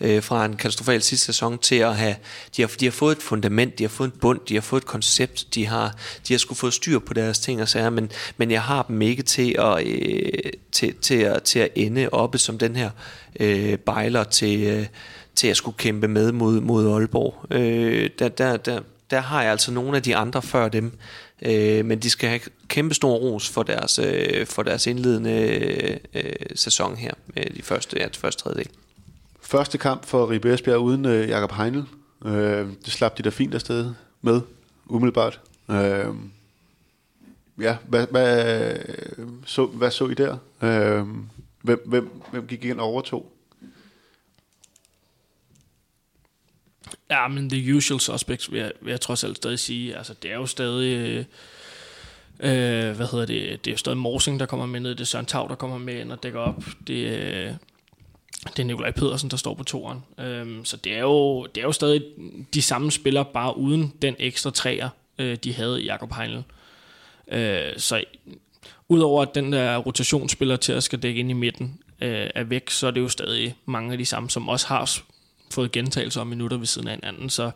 øh, fra en katastrofal sidste sæson til at have, de har, de har fået et fundament, de har fået en bund, de har fået et koncept, de har, de har skulle få styr på deres ting og sager, men, men jeg har dem ikke til at, øh, til, til, at, til at ende oppe som den her øh, bejler til, øh, til at skulle kæmpe med mod, mod Aalborg. Øh, der, der, der, der har jeg altså nogle af de andre før dem. Øh, men de skal have kæmpe stor ros for deres, øh, for deres indledende øh, øh sæson her med de første, ja, de første tredjedel. Første kamp for Ribe Esbjerg uden øh, Jakob Heinl. Øh, det slap de da fint afsted med, umiddelbart. Øh, ja, hvad, hvad, så, hvad så I der? Øh, hvem, hvem, hvem gik ind og overtog? Ja, men the usual suspects vil jeg, vil jeg trods alt stadig sige. Altså, det er jo stadig... Øh, øh, hvad hedder det? Det er jo stadig Morsing, der kommer med ned. Det er Søren Tav, der kommer med ind og dækker op. Det, øh, det er Nikolaj Pedersen, der står på toren. Øhm, så det er, jo, det er jo stadig de samme spillere, bare uden den ekstra træer, øh, de havde i Jakob Heinl. Øh, så udover at den der rotationsspiller til at skal dække ind i midten øh, er væk, så er det jo stadig mange af de samme, som også har fået gentagelser om minutter ved siden af hinanden. Så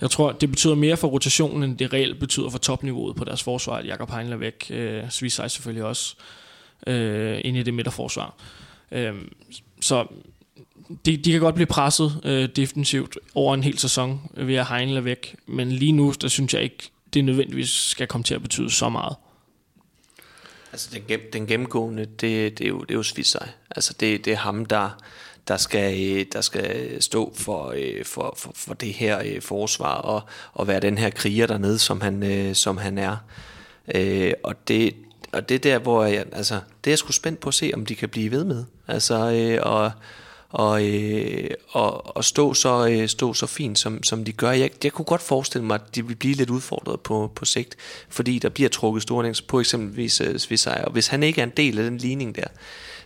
jeg tror, det betyder mere for rotationen, end det reelt betyder for topniveauet på deres forsvar, at Jakob Heinl er væk. Øh, Svisej selvfølgelig også øh, ind i det midterforsvar. Øh, så de, de kan godt blive presset øh, defensivt over en hel sæson ved at Heinle er væk, men lige nu, der synes jeg ikke, det nødvendigvis skal komme til at betyde så meget. Altså den, gennem, den gennemgående, det, det, er jo, det er jo Svisej. Altså det, det er ham, der, der, skal, øh, der skal stå for, øh, for, for, for det her øh, forsvar og, og være den her kriger dernede, som han, som han er. Og det, og det er der, hvor jeg, altså, det er jeg sgu spændt på at se, om de kan blive ved med. Altså, øh, og, og, øh, og, og stå, så, øh, stå så fint, som, som de gør. Jeg, jeg kunne godt forestille mig, at de vil blive lidt udfordret på, på sigt, fordi der bliver trukket store på eksempelvis øh, Svisej, og hvis han ikke er en del af den ligning der,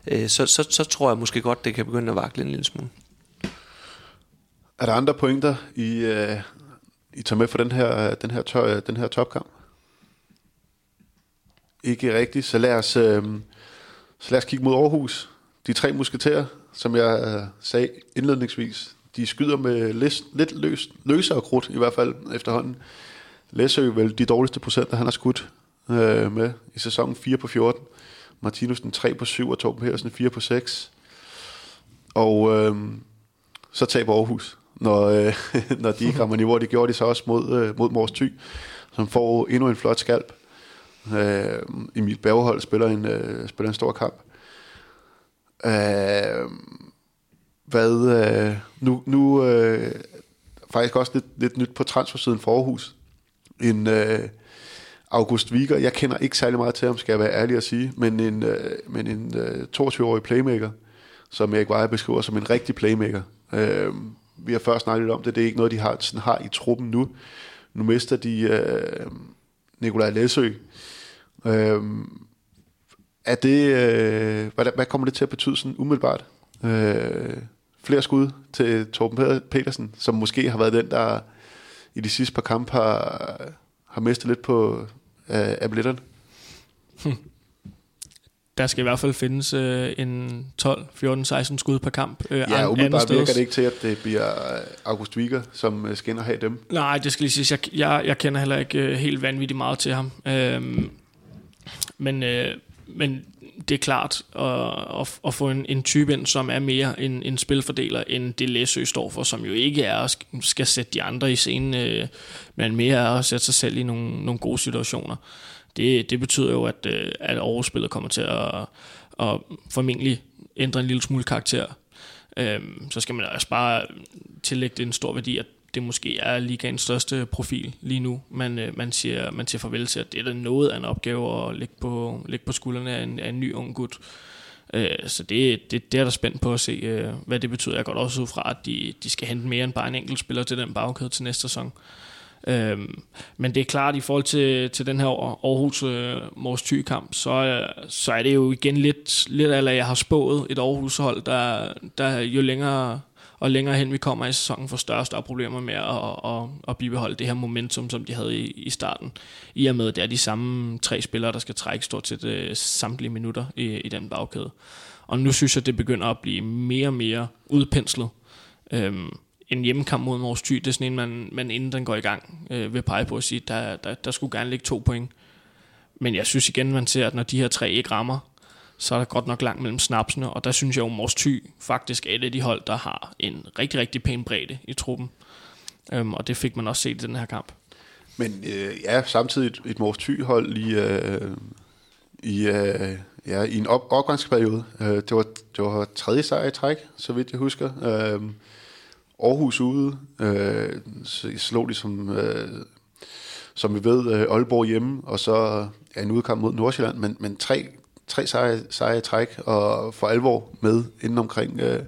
øh, så, så, så tror jeg måske godt, det kan begynde at vakle en lille smule. Er der andre pointer, I, øh, I tager med for den her, den her, tør, den her topkamp? Ikke rigtigt, så lad os, øh, så lad os kigge mod Aarhus. De tre musketerer, som jeg øh, sagde indledningsvis, de skyder med lidt, lidt løs, løsere krudt, i hvert fald efterhånden. Læsø vel de dårligste procenter, han har skudt øh, med i sæsonen 4 på 14. Martinusen 3 på 7, og Torben Pedersen 4 på 6. Og øh, så taber Aarhus, når, øh, når de ikke rammer niveau. Det gjorde de så også mod, øh, mod Mors Thy, som får endnu en flot skalp. Øh, Emil Berghold spiller en, øh, spiller en stor kamp. Øh, hvad, øh, nu, nu øh, faktisk også lidt, lidt nyt på transfersiden for Aarhus. En øh, August Viger, jeg kender ikke særlig meget til ham, skal jeg være ærlig at sige, men en, øh, men en øh, 22-årig playmaker, som Erik Weier beskriver som en rigtig playmaker. Øh, vi har først snakket lidt om det, det er ikke noget, de har, sådan har i truppen nu. Nu mister de øh, Nikolaj Læsø. Øh, er det, øh, hvad, hvad kommer det til at betyde sådan umiddelbart? Øh, flere skud til Torben Petersen, som måske har været den, der i de sidste par kampe har, har mistet lidt på øh, abletterne? Hm. Der skal i hvert fald findes øh, en 12, 14, 16 skud per kamp. Øh, ja, umiddelbart virker det ikke til, at det bliver August Wieger, som øh, og have dem. Nej, det skal lige sige, jeg, jeg, jeg kender heller ikke øh, helt vanvittigt meget til ham. Øh, men øh, men det er klart at, at, at få en, en type ind, som er mere en, en spilfordeler, end det Læsø står for, som jo ikke er at skal sætte de andre i scenen, øh, men mere er at sætte sig selv i nogle, nogle gode situationer. Det, det betyder jo, at, øh, at overspillet kommer til at, at formentlig ændre en lille smule karakter. Øhm, så skal man også bare tillægge det en stor værdi, at det måske er ligaens største profil lige nu. Man, øh, man, siger, man siger farvel til, at det er noget af en opgave at lægge på, lægge på skuldrene af en, af en ny ung gut. Øh, så det, det, det er der spændt på at se, øh, hvad det betyder. Jeg går også ud fra, at de, de skal hente mere end bare en enkelt spiller til den bagkæde til næste sæson. Øhm, men det er klart, i forhold til, til den her Aarhus øh, Mors Thy kamp, så, øh, så er det jo igen lidt, lidt af, jeg har spået et Aarhus hold, der, der jo længere og længere hen vi kommer i sæsonen, får større og større problemer med at, at, at bibeholde det her momentum, som de havde i, i starten. I og med, at det er de samme tre spillere, der skal trække stort set uh, samtlige minutter i, i den bagkæde. Og nu synes jeg, det begynder at blive mere og mere udpenslet. Øhm, en hjemmekamp mod Mors Thy, det er sådan en, man, man inden den går i gang, øh, vil pege på at sige, der, der, der skulle gerne ligge to point. Men jeg synes igen, man ser, at når de her tre ikke rammer, så er der godt nok langt mellem snapsene, og der synes jeg jo, Mors Thy faktisk er et af de hold, der har en rigtig, rigtig pæn bredde i truppen. Øhm, og det fik man også set i den her kamp. Men øh, ja, samtidig et, et Mors Thy-hold i, øh, i, øh, ja, i en op- opgangsperiode. Øh, det, var, det var tredje sejr i træk, så vidt jeg husker. Øh, Aarhus ude, øh, slog de som, øh, som vi ved, øh, Aalborg hjemme, og så ja, en udkamp mod Nordsjælland, men, men tre, tre sejre, sejre træk, og for alvor med inden omkring øh,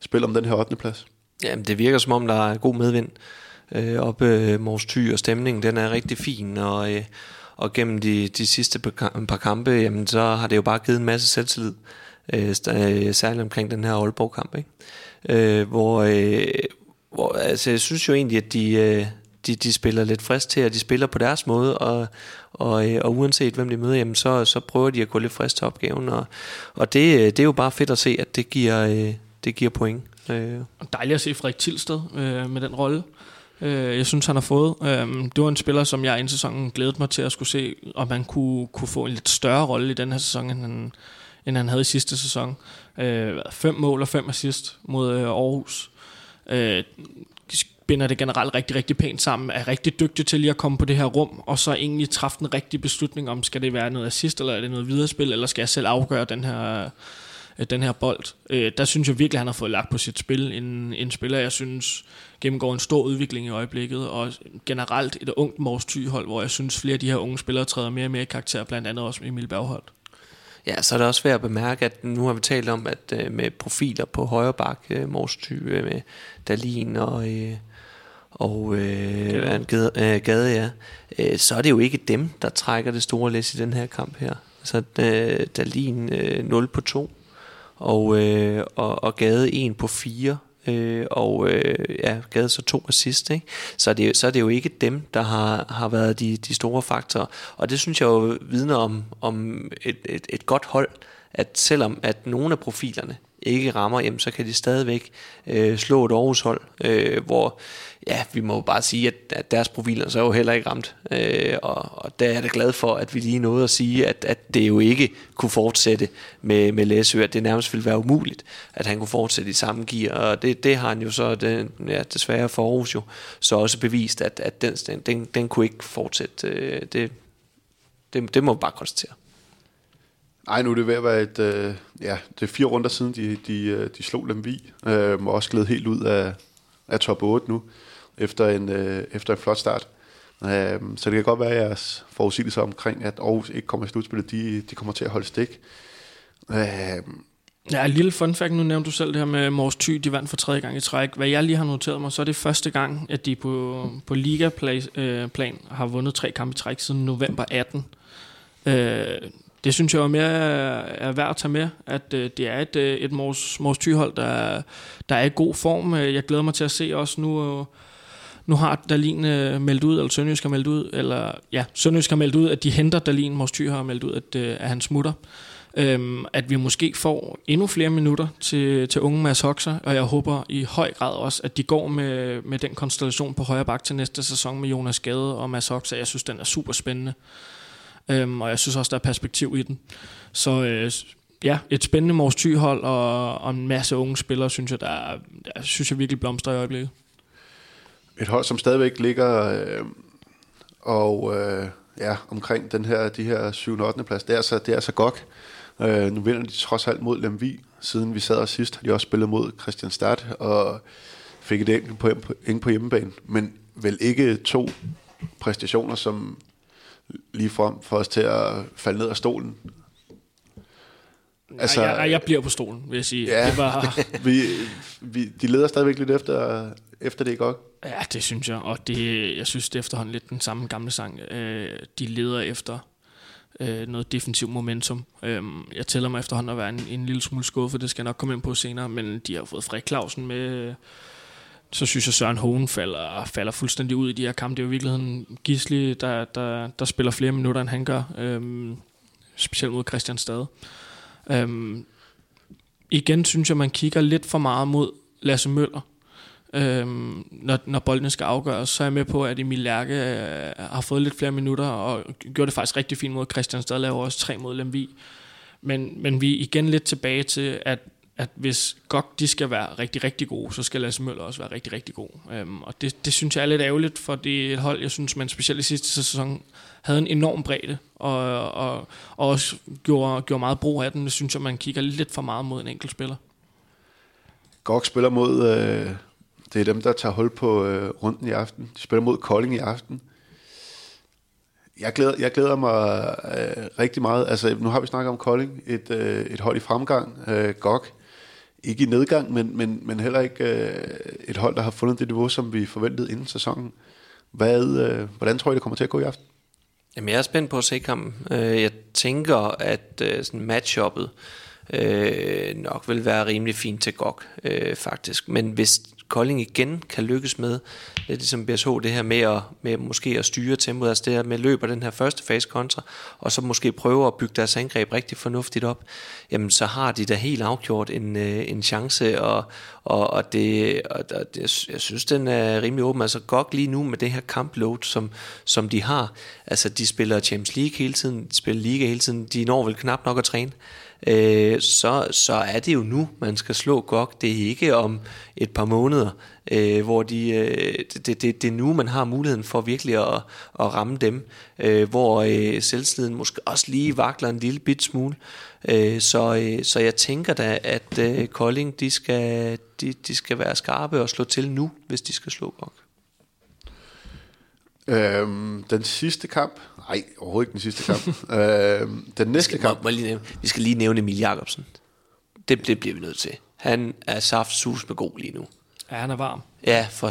spil om den her 8. plads. Jamen, det virker som om, der er god medvind øh, op øh, Mors Thy, og stemningen den er rigtig fin, og, øh, og gennem de, de sidste par, par kampe, jamen, så har det jo bare givet en masse selvtillid, øh, øh særligt omkring den her Aalborg-kamp, ikke? Øh, hvor, øh, hvor altså, jeg synes jo egentlig, at de, øh, de, de spiller lidt frisk til, og de spiller på deres måde, og, og, øh, og uanset hvem de møder, jamen, så, så prøver de at gå lidt frisk til opgaven, og, og det, øh, det er jo bare fedt at se, at det giver, øh, det giver point. Øh. Dejligt at se Frederik Tilsted øh, med den rolle. Øh, jeg synes, han har fået. Øh, det var en spiller, som jeg i sæsonen glædede mig til at skulle se, om han kunne, kunne få en lidt større rolle i den her sæson, end han, end han havde i sidste sæson. Øh, fem mål og fem assist mod øh, Aarhus. Øh, binder det generelt rigtig, rigtig pænt sammen, er rigtig dygtig til lige at komme på det her rum, og så egentlig træffe den rigtige beslutning om, skal det være noget assist, eller er det noget viderespil, eller skal jeg selv afgøre den her, øh, den her bold. Øh, der synes jeg virkelig, at han har fået lagt på sit spil. En, en spiller, jeg synes gennemgår en stor udvikling i øjeblikket, og generelt et ungt Mors hold hvor jeg synes, flere af de her unge spillere træder mere og mere i karakter, blandt andet også Emil Bergholdt. Ja, så er det også værd at bemærke, at nu har vi talt om, at øh, med profiler på højre bak, øh, Mors øh, med Dalin og... Øh, og øh, gade, øh, gade ja, øh, så er det jo ikke dem, der trækker det store læs i den her kamp her. Så øh, Dalin øh, 0 på 2, og, øh, og, og Gade 1 på 4, øh, og øh, ja, gav så to assist, ikke? Så, er det, så er det jo ikke dem, der har, har været de, de store faktorer. Og det synes jeg jo vidner om, om et, et, et godt hold, at selvom at nogle af profilerne ikke rammer, jamen, så kan de stadigvæk øh, slå et Aarhus hold, øh, hvor ja, vi må bare sige, at, at deres profiler så er jo heller ikke ramt. Øh, og, og der er jeg da glad for, at vi lige nåede at sige, at, at det jo ikke kunne fortsætte med, med Læsø, at det nærmest ville være umuligt, at han kunne fortsætte i samme gear. Og det, det har han jo så det, ja, desværre for Aarhus jo så også bevist, at, at den, den, den kunne ikke fortsætte. Øh, det, det, det må man bare konstatere. Nej, nu er det ved at være et, øh, ja, det er fire runder siden, de, de, øh, de slog Lemvi, øh, og også gled helt ud af, af top 8 nu efter en, øh, efter en flot start. Øh, så det kan godt være, at jeres forudsigelser omkring, at Aarhus ikke kommer i slutspillet, de, de kommer til at holde stik. Øh, Ja, en lille fun fact, nu nævnte du selv det her med Mors Thy, de vandt for tredje gang i træk. Hvad jeg lige har noteret mig, så er det første gang, at de på, på ligaplan øh, har vundet tre kampe i træk siden november 18. Øh, det synes jeg er mere er værd at tage med, at øh, det er et, øh, et Mors, Mors Thy-hold, der, der er i god form. Øh, jeg glæder mig til at se også nu... Nu har Dalin øh, meldt ud, eller Sønderjysk har meldt ud, eller ja, Sønderjysk har meldt ud, at de henter Dalin, Mors Thy har meldt ud, at, øh, at han smutter. Øhm, at vi måske får endnu flere minutter til, til unge Mads Hoxer, og jeg håber i høj grad også, at de går med, med den konstellation på højre bak til næste sæson med Jonas Gade og Mads Hoxer. Jeg synes, den er super spændende, øhm, og jeg synes også, der er perspektiv i den. Så øh, ja, et spændende Mors Thy-hold og, og en masse unge spillere, synes jeg, der, er, der synes jeg virkelig blomstrer i øjeblikket et hold, som stadigvæk ligger øh, og øh, ja, omkring den her, de her 7. og 8. plads. Det er så, det er så godt. Øh, nu vinder de trods alt mod Lemvi. Siden vi sad og sidst, har de også spillet mod Christian Stad og fik et enkelt på, på hjemmebane. Men vel ikke to præstationer, som lige frem for os til at falde ned af stolen. Altså, Nej, jeg, jeg bliver på stolen, vil jeg sige. Ja, det var... vi, vi, de leder stadigvæk lidt efter, efter det i godt. Ja, det synes jeg, og det, jeg synes, det er efterhånden lidt den samme gamle sang. Øh, de leder efter øh, noget defensiv momentum. Øh, jeg tæller mig efterhånden at være en, en lille smule skuffet, det skal jeg nok komme ind på senere, men de har fået Frederik Clausen med, øh, så synes jeg, Søren Hohen falder, falder fuldstændig ud i de her kampe. Det er jo i virkeligheden Gisli, der, der, der spiller flere minutter, end han gør, øh, specielt mod Christian Stade. Øh, igen synes jeg, man kigger lidt for meget mod Lasse Møller, øhm, når, når boldene skal afgøres, så er jeg med på, at Emil Lærke øh, har fået lidt flere minutter, og gjorde det faktisk rigtig fint mod Christian Stad, laver også tre mod Lemvi. Men, men vi er igen lidt tilbage til, at at hvis godt de skal være rigtig, rigtig gode, så skal Lasse Møller også være rigtig, rigtig god. Øhm, og det, det synes jeg er lidt ærgerligt, for det er et hold, jeg synes, man specielt i sidste sæson havde en enorm bredde, og, og, og også gjorde, gjorde meget brug af den. Det synes jeg, man kigger lidt for meget mod en enkelt spiller. Gok spiller mod, øh, det er dem, der tager hul på øh, runden i aften. De spiller mod Kolding i aften. Jeg glæder, jeg glæder mig øh, rigtig meget. Altså, nu har vi snakket om Kolding, et, øh, et hold i fremgang. Øh, GOG, ikke i nedgang, men, men, men heller ikke øh, et hold, der har fundet det niveau, som vi forventede inden sæsonen. Hvad, øh, hvordan tror I, det kommer til at gå i aften? Jamen, jeg er spændt på at se kampen. Øh, jeg tænker, at øh, sådan matchuppet øh, nok vil være rimelig fint til GOG, øh, faktisk. Men hvis Kolding igen kan lykkes med, lidt ligesom BSH, det her med, at, med måske at styre tempoet, altså det her med løber den her første fase kontra, og så måske prøve at bygge deres angreb rigtig fornuftigt op, jamen så har de da helt afgjort en, øh, en chance, og, og, og, det, og det, jeg synes, den er rimelig åben. Altså godt lige nu med det her kampload, som, som de har, altså de spiller Champions League hele tiden, de spiller Liga hele tiden, de når vel knap nok at træne, øh, så, så er det jo nu, man skal slå GOG. Det er ikke om et par måneder, øh, hvor de, øh, det, det, det er nu, man har muligheden for virkelig at, at ramme dem, øh, hvor øh, selvsliden måske også lige vakler en lille bit smule. Øh, så, øh, så jeg tænker da, at øh, Kolding, de skal, de, de skal være skarpe og slå til nu, hvis de skal slå GOG. Øhm, den sidste kamp, nej, overhovedet ikke den sidste kamp. øhm, den næste skal, kamp. Må, må lige nævne, vi skal lige nævne Emil Jacobsen. Det, det bliver vi nødt til. Han er saftsus med god lige nu. Ja, han er varm. Ja, for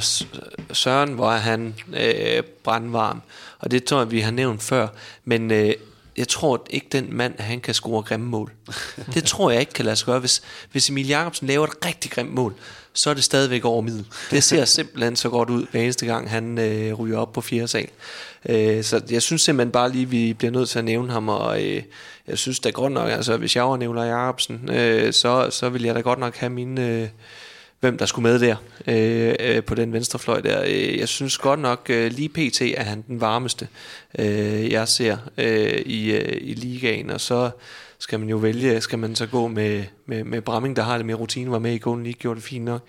Søren var han øh, brandvarm. Og det tror jeg, vi har nævnt før. Men øh, jeg tror ikke, den mand, han kan score grimme mål. Det tror jeg ikke kan lade sig gøre. Hvis, hvis Emil Jacobsen laver et rigtig grimt mål, så er det stadigvæk over middel. Det ser simpelthen så godt ud hver eneste gang, han øh, ryger op på fjerde sal. Øh, så jeg synes simpelthen bare lige, vi bliver nødt til at nævne ham, og øh, jeg synes da godt nok, altså hvis jeg var Nikolaj Jacobsen, øh, så, så vil jeg da godt nok have mine... Øh, hvem der skulle med der øh, øh, på den venstre fløj der. Øh, jeg synes godt nok, øh, lige pt. er han den varmeste, øh, jeg ser øh, i, øh, i ligaen, og så skal man jo vælge, skal man så gå med, med, med Bramming, der har lidt mere rutine, var med i Golden League, gjorde det fint nok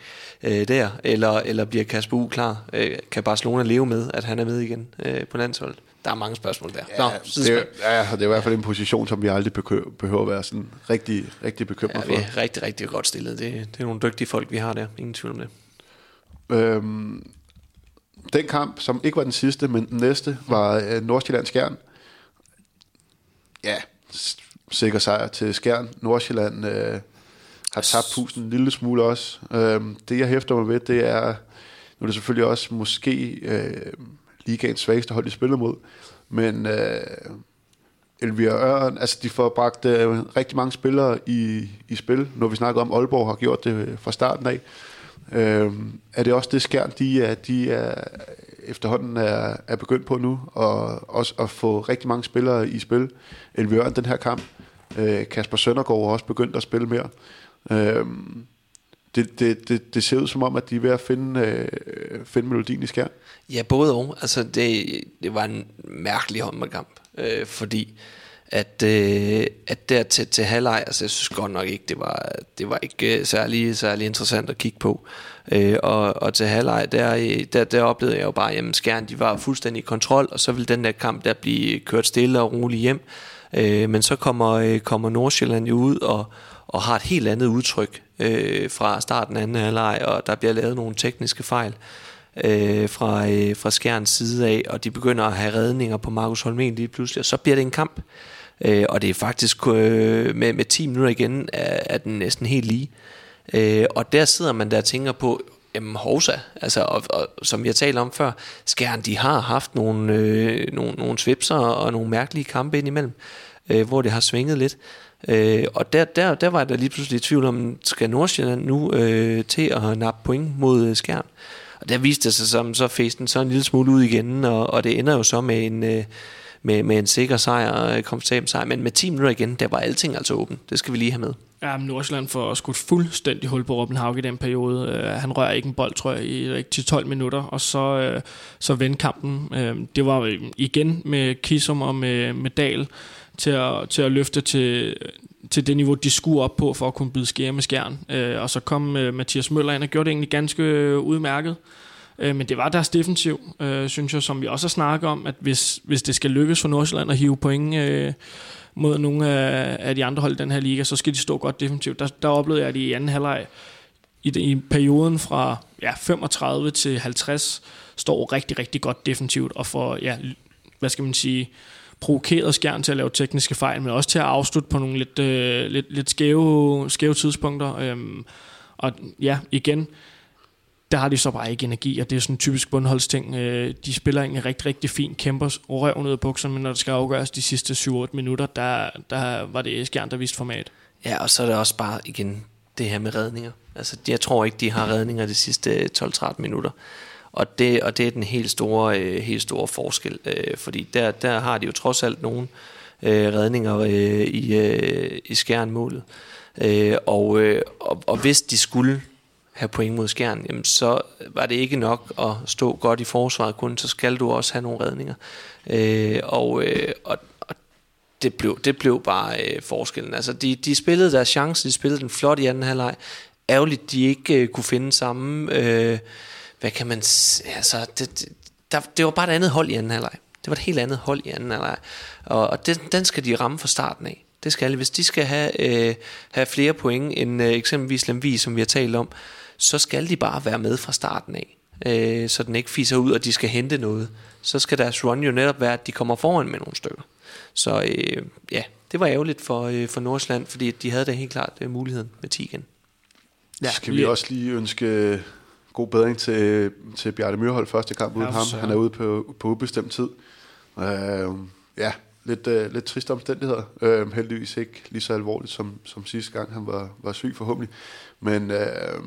øh, der, eller, eller bliver Kasper U klar? Øh, kan Barcelona leve med, at han er med igen øh, på landsholdet? Der er mange spørgsmål der. Ja, Nå, det, er, ja, det er i hvert fald en position, som vi aldrig behøver at være sådan rigtig, rigtig bekymret ja, for. vi er rigtig, rigtig godt stillet. Det, det er nogle dygtige folk, vi har der. Ingen tvivl om det. Øhm, den kamp, som ikke var den sidste, men den næste, var øh, Nordsjælland Skjern. Ja, sikker sejr til Skjern. Nordsjælland øh, har tabt pusten en lille smule også. Øh, det, jeg hæfter mig ved, det er, nu er det selvfølgelig også måske øh, ligaens svageste hold, de spiller mod, men øh, Elvira Øren, altså de får bragt øh, rigtig mange spillere i, i spil, når vi snakker om, Aalborg har gjort det fra starten af. Øh, er det også det skærn, de er, de er efterhånden er, er begyndt på nu, og også at få rigtig mange spillere i spil. Elvira den her kamp. Øh, Kasper Søndergaard har også begyndt at spille mere. Øh, det, det, det, det ser ud som om, at de er ved at finde, øh, finde melodien i skær. Ja, både og. Altså, det, det var en mærkelig håndboldkamp, øh, fordi at, øh, at der til, til halvleg, altså jeg synes godt nok ikke, det var, det var ikke øh, særlig, særlig interessant at kigge på. Øh, og, og til halvleg, der, øh, der, der oplevede jeg jo bare, at Skjern, de var fuldstændig i kontrol, og så ville den der kamp der blive kørt stille og roligt hjem. Øh, men så kommer, øh, kommer Nordsjælland jo ud og, og har et helt andet udtryk øh, fra starten af anden halvleg, og der bliver lavet nogle tekniske fejl øh, fra, øh, fra Skjerns side af, og de begynder at have redninger på Markus Holmen lige pludselig, og så bliver det en kamp. Øh, og det er faktisk øh, med, med 10 minutter igen, er, er den næsten helt lige. Øh, og der sidder man der og tænker på, jamen hovsa, altså, og, og, som jeg talte om før, Skjern, de har haft nogle, øh, nogle, nogle svipser og nogle mærkelige kampe indimellem, øh, hvor det har svinget lidt. Øh, og der, der, der var der lige pludselig i tvivl om, skal Nordsjælland nu øh, til at nappe point mod øh, Skjern? Og der viste det sig som, så festen så en lille smule ud igen, og, og det ender jo så med en, øh, med, med en sikker sejr og komfortabel sejr. Men med 10 minutter igen, der var alting altså åben. Det skal vi lige have med. Ja, men Nordsjælland får skudt fuldstændig hul på Robin Haug i den periode. Uh, han rører ikke en bold, tror jeg, i til 12 minutter, og så, uh, så vendte kampen. Uh, det var igen med Kisum og med, med Dal til at, til at løfte til, til det niveau, de skulle op på, for at kunne byde skære med skjern. Øh, og så kom øh, Mathias Møller ind og gjorde det egentlig ganske øh, udmærket. Øh, men det var deres defensiv, øh, synes jeg, som vi også har snakket om, at hvis, hvis det skal lykkes for Nordsjælland at hive point øh, mod nogle af, af de andre hold i den her liga, så skal de stå godt defensivt. Der, der oplevede jeg, at i anden halvleg, i, i perioden fra ja, 35 til 50, står rigtig, rigtig godt defensivt, og får, ja, hvad skal man sige, provokeret skærn til at lave tekniske fejl, men også til at afslutte på nogle lidt, øh, lidt, lidt skæve, skæve tidspunkter. Øhm, og ja, igen, der har de så bare ikke energi, og det er sådan en typisk bundholdsting. Øh, de spiller egentlig rigtig, rigtig fint, kæmper røven ud af bukserne, men når det skal afgøres de sidste 7-8 minutter, der, der var det skærn, der viste format. Ja, og så er det også bare igen det her med redninger. Altså, jeg tror ikke, de har redninger de sidste øh, 12-13 minutter. Og det, og det er den helt store, øh, helt store forskel, øh, fordi der, der har de jo trods alt nogle øh, redninger øh, i, øh, i skærnmålet. Øh, og, øh, og, og hvis de skulle have point mod skjern, jamen så var det ikke nok at stå godt i forsvaret kun, så skal du også have nogle redninger. Øh, og, øh, og, og det blev, det blev bare øh, forskellen. Altså, de, de spillede deres chance, de spillede den flot i anden halvleg. Ærgerligt, de ikke øh, kunne finde samme... Øh, hvad kan man... Altså, det, det, der, det var bare et andet hold i anden halvleg. Det var et helt andet hold i anden halvleg. Og, og den, den skal de ramme fra starten af. Det skal de. Hvis de skal have, øh, have flere point end øh, eksempelvis Lemvi, som vi har talt om, så skal de bare være med fra starten af. Øh, så den ikke fiser ud, og de skal hente noget. Så skal deres run jo netop være, at de kommer foran med nogle stykker. Så øh, ja, det var ærgerligt for, øh, for Nordsjælland, fordi de havde da helt klart øh, muligheden med 10 igen. Ja, skal vi også lige ønske god bedring til, til Bjarne Myrhold første kamp uden ja, ham. Han er ude på, på ubestemt tid. Øh, ja, lidt, øh, lidt triste omstændigheder. Øh, heldigvis ikke lige så alvorligt som, som sidste gang, han var, var syg forhåbentlig. Men, øh,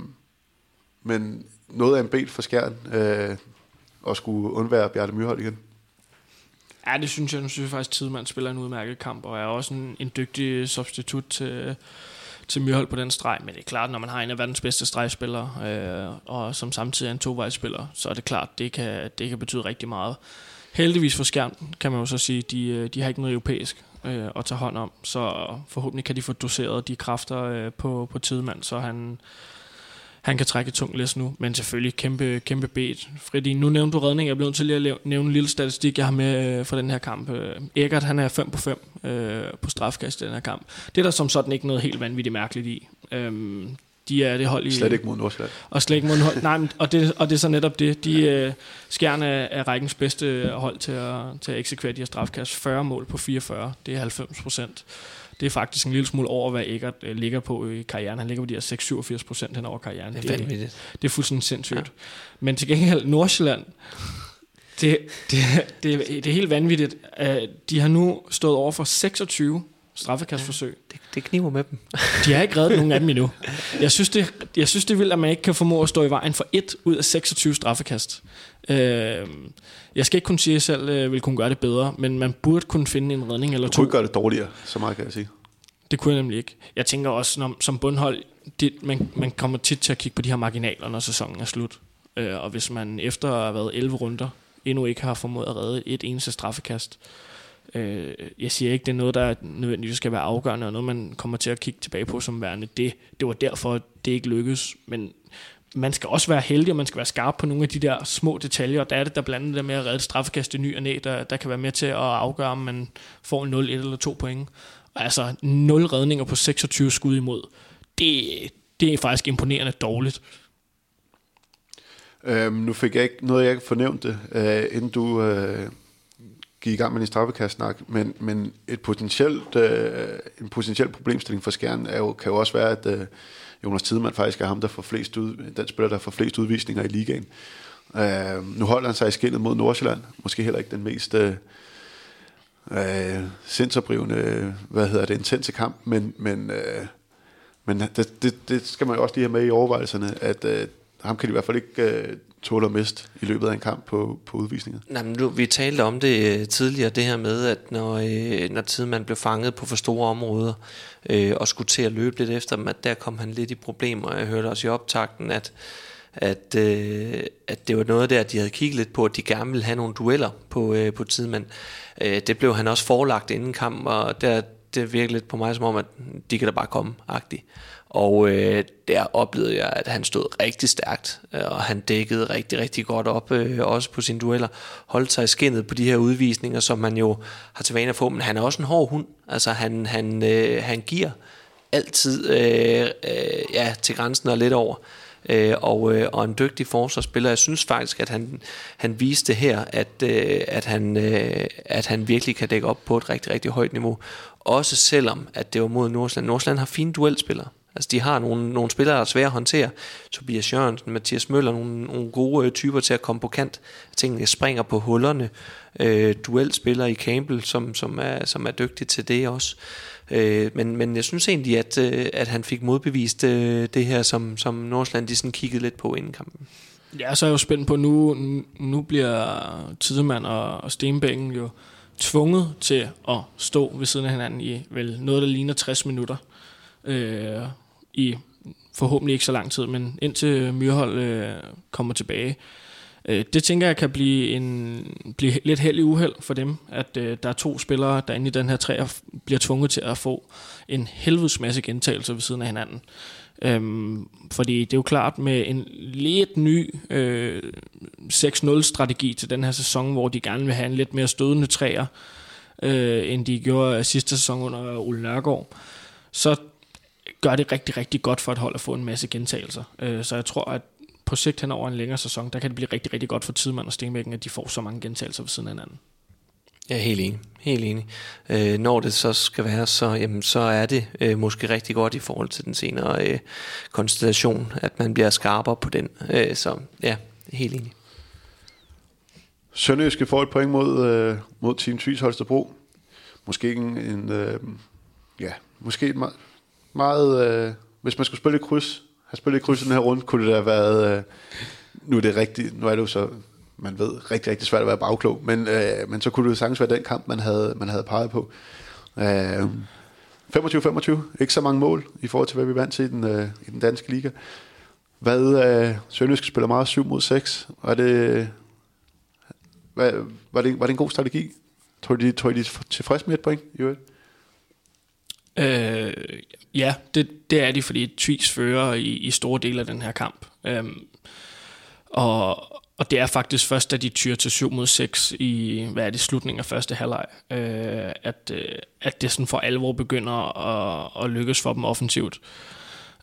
men noget af en bed for skærn øh, at skulle undvære Bjarne Myrhold igen. Ja, det synes jeg. Nu synes jeg faktisk, at Tidemand spiller en udmærket kamp, og er også en, en dygtig substitut til, til Myrhold på den streg, men det er klart, når man har en af verdens bedste stregspillere, øh, og som samtidig er en tovejsspiller, så er det klart, det kan, det kan betyde rigtig meget. Heldigvis for Skjern, kan man jo så sige, de, øh, de har ikke noget europæisk øh, at tage hånd om, så forhåbentlig kan de få doseret de kræfter øh, på, på Tidemand, så han, han kan trække et tungt læs nu, men selvfølgelig kæmpe, kæmpe bet. Fordi nu nævnte du redning, jeg blev nødt til lige at nævne en lille statistik, jeg har med øh, for den her kamp. Øh, Eggert, han er 5 på 5 øh, på strafkast i den her kamp. Det er der som sådan ikke noget helt vanvittigt mærkeligt i. Øhm, de er det hold i... Slet ikke mod Nordsjælland. Og slet ikke mod hold. Nej, og det, og det er så netop det. De øh, skærne er, er rækkens bedste hold til at, til at eksekvere de her strafkast. 40 mål på 44. Det er 90 procent. Det er faktisk en lille smule over, hvad Eggert øh, ligger på i karrieren. Han ligger på de her 6-87 procent hen over karrieren. Det er vanvittigt. Det, det er fuldstændig sindssygt. Ja. Men til gengæld Nordsjælland, det, det, det, det er helt vanvittigt. Uh, de har nu stået over for 26 straffekastforsøg. Ja, det, det kniver med dem. De har ikke reddet nogen af dem endnu. Jeg synes, det, jeg synes, det er vildt, at man ikke kan formå at stå i vejen for et ud af 26 straffekast. Uh, jeg skal ikke kunne sige, at jeg selv øh, vil kunne gøre det bedre, men man burde kunne finde en redning eller du to. Du kunne gøre det dårligere, så meget kan jeg sige. Det kunne jeg nemlig ikke. Jeg tænker også, når, som bundhold, det, man, man kommer tit til at kigge på de her marginaler, når sæsonen er slut. Øh, og hvis man efter at have været 11 runder, endnu ikke har formået at redde et eneste straffekast, øh, jeg siger ikke, det er noget, der nødvendigvis skal være afgørende, og noget, man kommer til at kigge tilbage på som værende. Det, det var derfor, det ikke lykkedes. Men man skal også være heldig, og man skal være skarp på nogle af de der små detaljer, og der er det der blandt andet der med at redde straffekast i ny og næ, der, der kan være med til at afgøre, om man får 0, 1 eller 2 point. Og altså 0 redninger på 26 skud imod, det, det er faktisk imponerende dårligt. Øhm, nu fik jeg ikke noget, jeg ikke fornævnte, øh, inden du øh, gik i gang med din straffekastsnak, men, men et potentielt, øh, en potentiel problemstilling for Skjern er jo, kan jo også være, at øh, Jonas Tidemand faktisk er ham, der får flest ud, den spiller, der får flest udvisninger i ligaen. Øh, nu holder han sig i skinnet mod Nordsjælland. Måske heller ikke den mest øh, øh, sindsoprivende, hvad hedder det, intense kamp, men, men, øh, men det, det, det skal man jo også lige have med i overvejelserne, at øh, ham kan de i hvert fald ikke øh, tåle at miste i løbet af en kamp på, på udvisninger. Nej, men nu, vi talte om det øh, tidligere, det her med, at når, øh, når Tidemand blev fanget på for store områder, øh, og skulle til at løbe lidt efter dem, at der kom han lidt i problemer. Jeg hørte også i optakten, at, at, øh, at det var noget der, de havde kigget lidt på, at de gerne ville have nogle dueller på, øh, på Tidemand. Øh, det blev han også forelagt inden kamp, og der, det, det virkede lidt på mig som om, at de kan da bare komme, agtigt. Og øh, der oplevede jeg, at han stod rigtig stærkt, øh, og han dækkede rigtig, rigtig godt op, øh, også på sine dueller. Holdt sig i skinnet på de her udvisninger, som man jo har til vane at få, men han er også en hård hund. Altså han, han, øh, han giver altid øh, øh, ja, til grænsen og lidt over. Øh, og, øh, og en dygtig forsvarsspiller. Jeg synes faktisk, at han, han viste her, at, øh, at, han, øh, at han virkelig kan dække op på et rigtig, rigtig højt niveau. Også selvom, at det var mod Nordsland. Nordsland har fine duelspillere. Altså de har nogle, nogle spillere, der er svære at håndtere. Tobias Jørgensen, Mathias Møller, nogle, nogle gode øh, typer til at komme på kant. Tingene springer på hullerne. Øh, duelspillere i Campbell, som, som, er, som er dygtig til det også. Øh, men, men jeg synes egentlig, at, øh, at han fik modbevist øh, det her, som, som Nordsjælland de sådan kiggede lidt på inden kampen. Ja, så er jeg jo spændt på, nu, nu bliver Tidemand og, og Stenbækken jo tvunget til at stå ved siden af hinanden i vel noget, der ligner 60 minutter. Øh, i forhåbentlig ikke så lang tid, men indtil Myrhold øh, kommer tilbage. Øh, det tænker jeg kan blive, en, blive lidt held i uheld for dem, at øh, der er to spillere, der inde i den her træer bliver tvunget til at få en helvedes masse gentagelser ved siden af hinanden. Øhm, fordi det er jo klart med en lidt ny øh, 6-0-strategi til den her sæson, hvor de gerne vil have en lidt mere stødende træer, øh, end de gjorde sidste sæson under Ole Nørgaard, så gør det rigtig, rigtig godt for et hold at få en masse gentagelser. Øh, så jeg tror, at på sigt hen over en længere sæson, der kan det blive rigtig, rigtig godt for Tidemand og Stenbækken, at de får så mange gentagelser ved siden af hinanden. Ja, helt enig. Helt enig. Øh, når det så skal være, så, jamen, så er det øh, måske rigtig godt i forhold til den senere øh, konstellation, at man bliver skarpere på den. Øh, så ja, helt enig. Sønderjyske får et point mod, øh, mod Team Tvis Holstebro. Måske en, en øh, ja, måske et meget, meget øh, hvis man skulle spille et kryds, have spillet et kryds i den her runde, kunne det da have været, øh, nu er det rigtigt, nu er det jo så man ved, rigtig, rigtig svært at være bagklog, men, øh, men så kunne det jo sagtens være den kamp, man havde, man havde peget på. Øh, 25-25, ikke så mange mål i forhold til, hvad vi vandt til i den, øh, i den danske liga. Hvad, øh, Sønderjysk spiller meget 7 mod 6, var det, hvad, var det, var det en god strategi? Tror de, tror de er tilfredse med et point i øvrigt? Øh, ja, det, det er de, fordi Tvis fører i, i store dele af den her kamp. Øhm, og, og det er faktisk først, da de tyrer til 7 mod 6 i, hvad er det, slutningen af første halvleg, øh, at, øh, at det sådan for alvor begynder at, at lykkes for dem offensivt.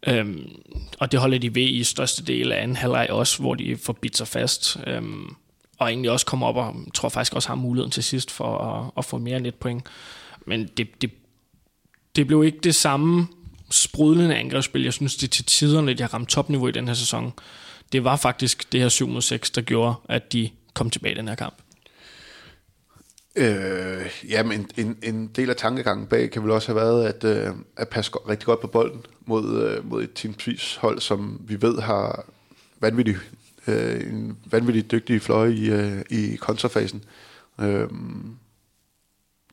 Øhm, og det holder de ved i største del af anden halvleg også, hvor de får bidt sig fast. Øhm, og egentlig også kommer op og tror faktisk også har muligheden til sidst for at, at få mere end et point. Men det, det, det blev ikke det samme sprudlende angrebsspil. Jeg synes, det til tiderne, de jeg ramte topniveau i den her sæson det var faktisk det her 7 mod 6, der gjorde, at de kom tilbage i den her kamp. Øh, jamen, en, en, en del af tankegangen bag kan vel også have været, at, øh, at passe rigtig godt på bolden mod, øh, mod et Team Tvis hold, som vi ved har vanvittigt, øh, en vanvittigt dygtig fløje i, øh, i kontrafasen. Øh,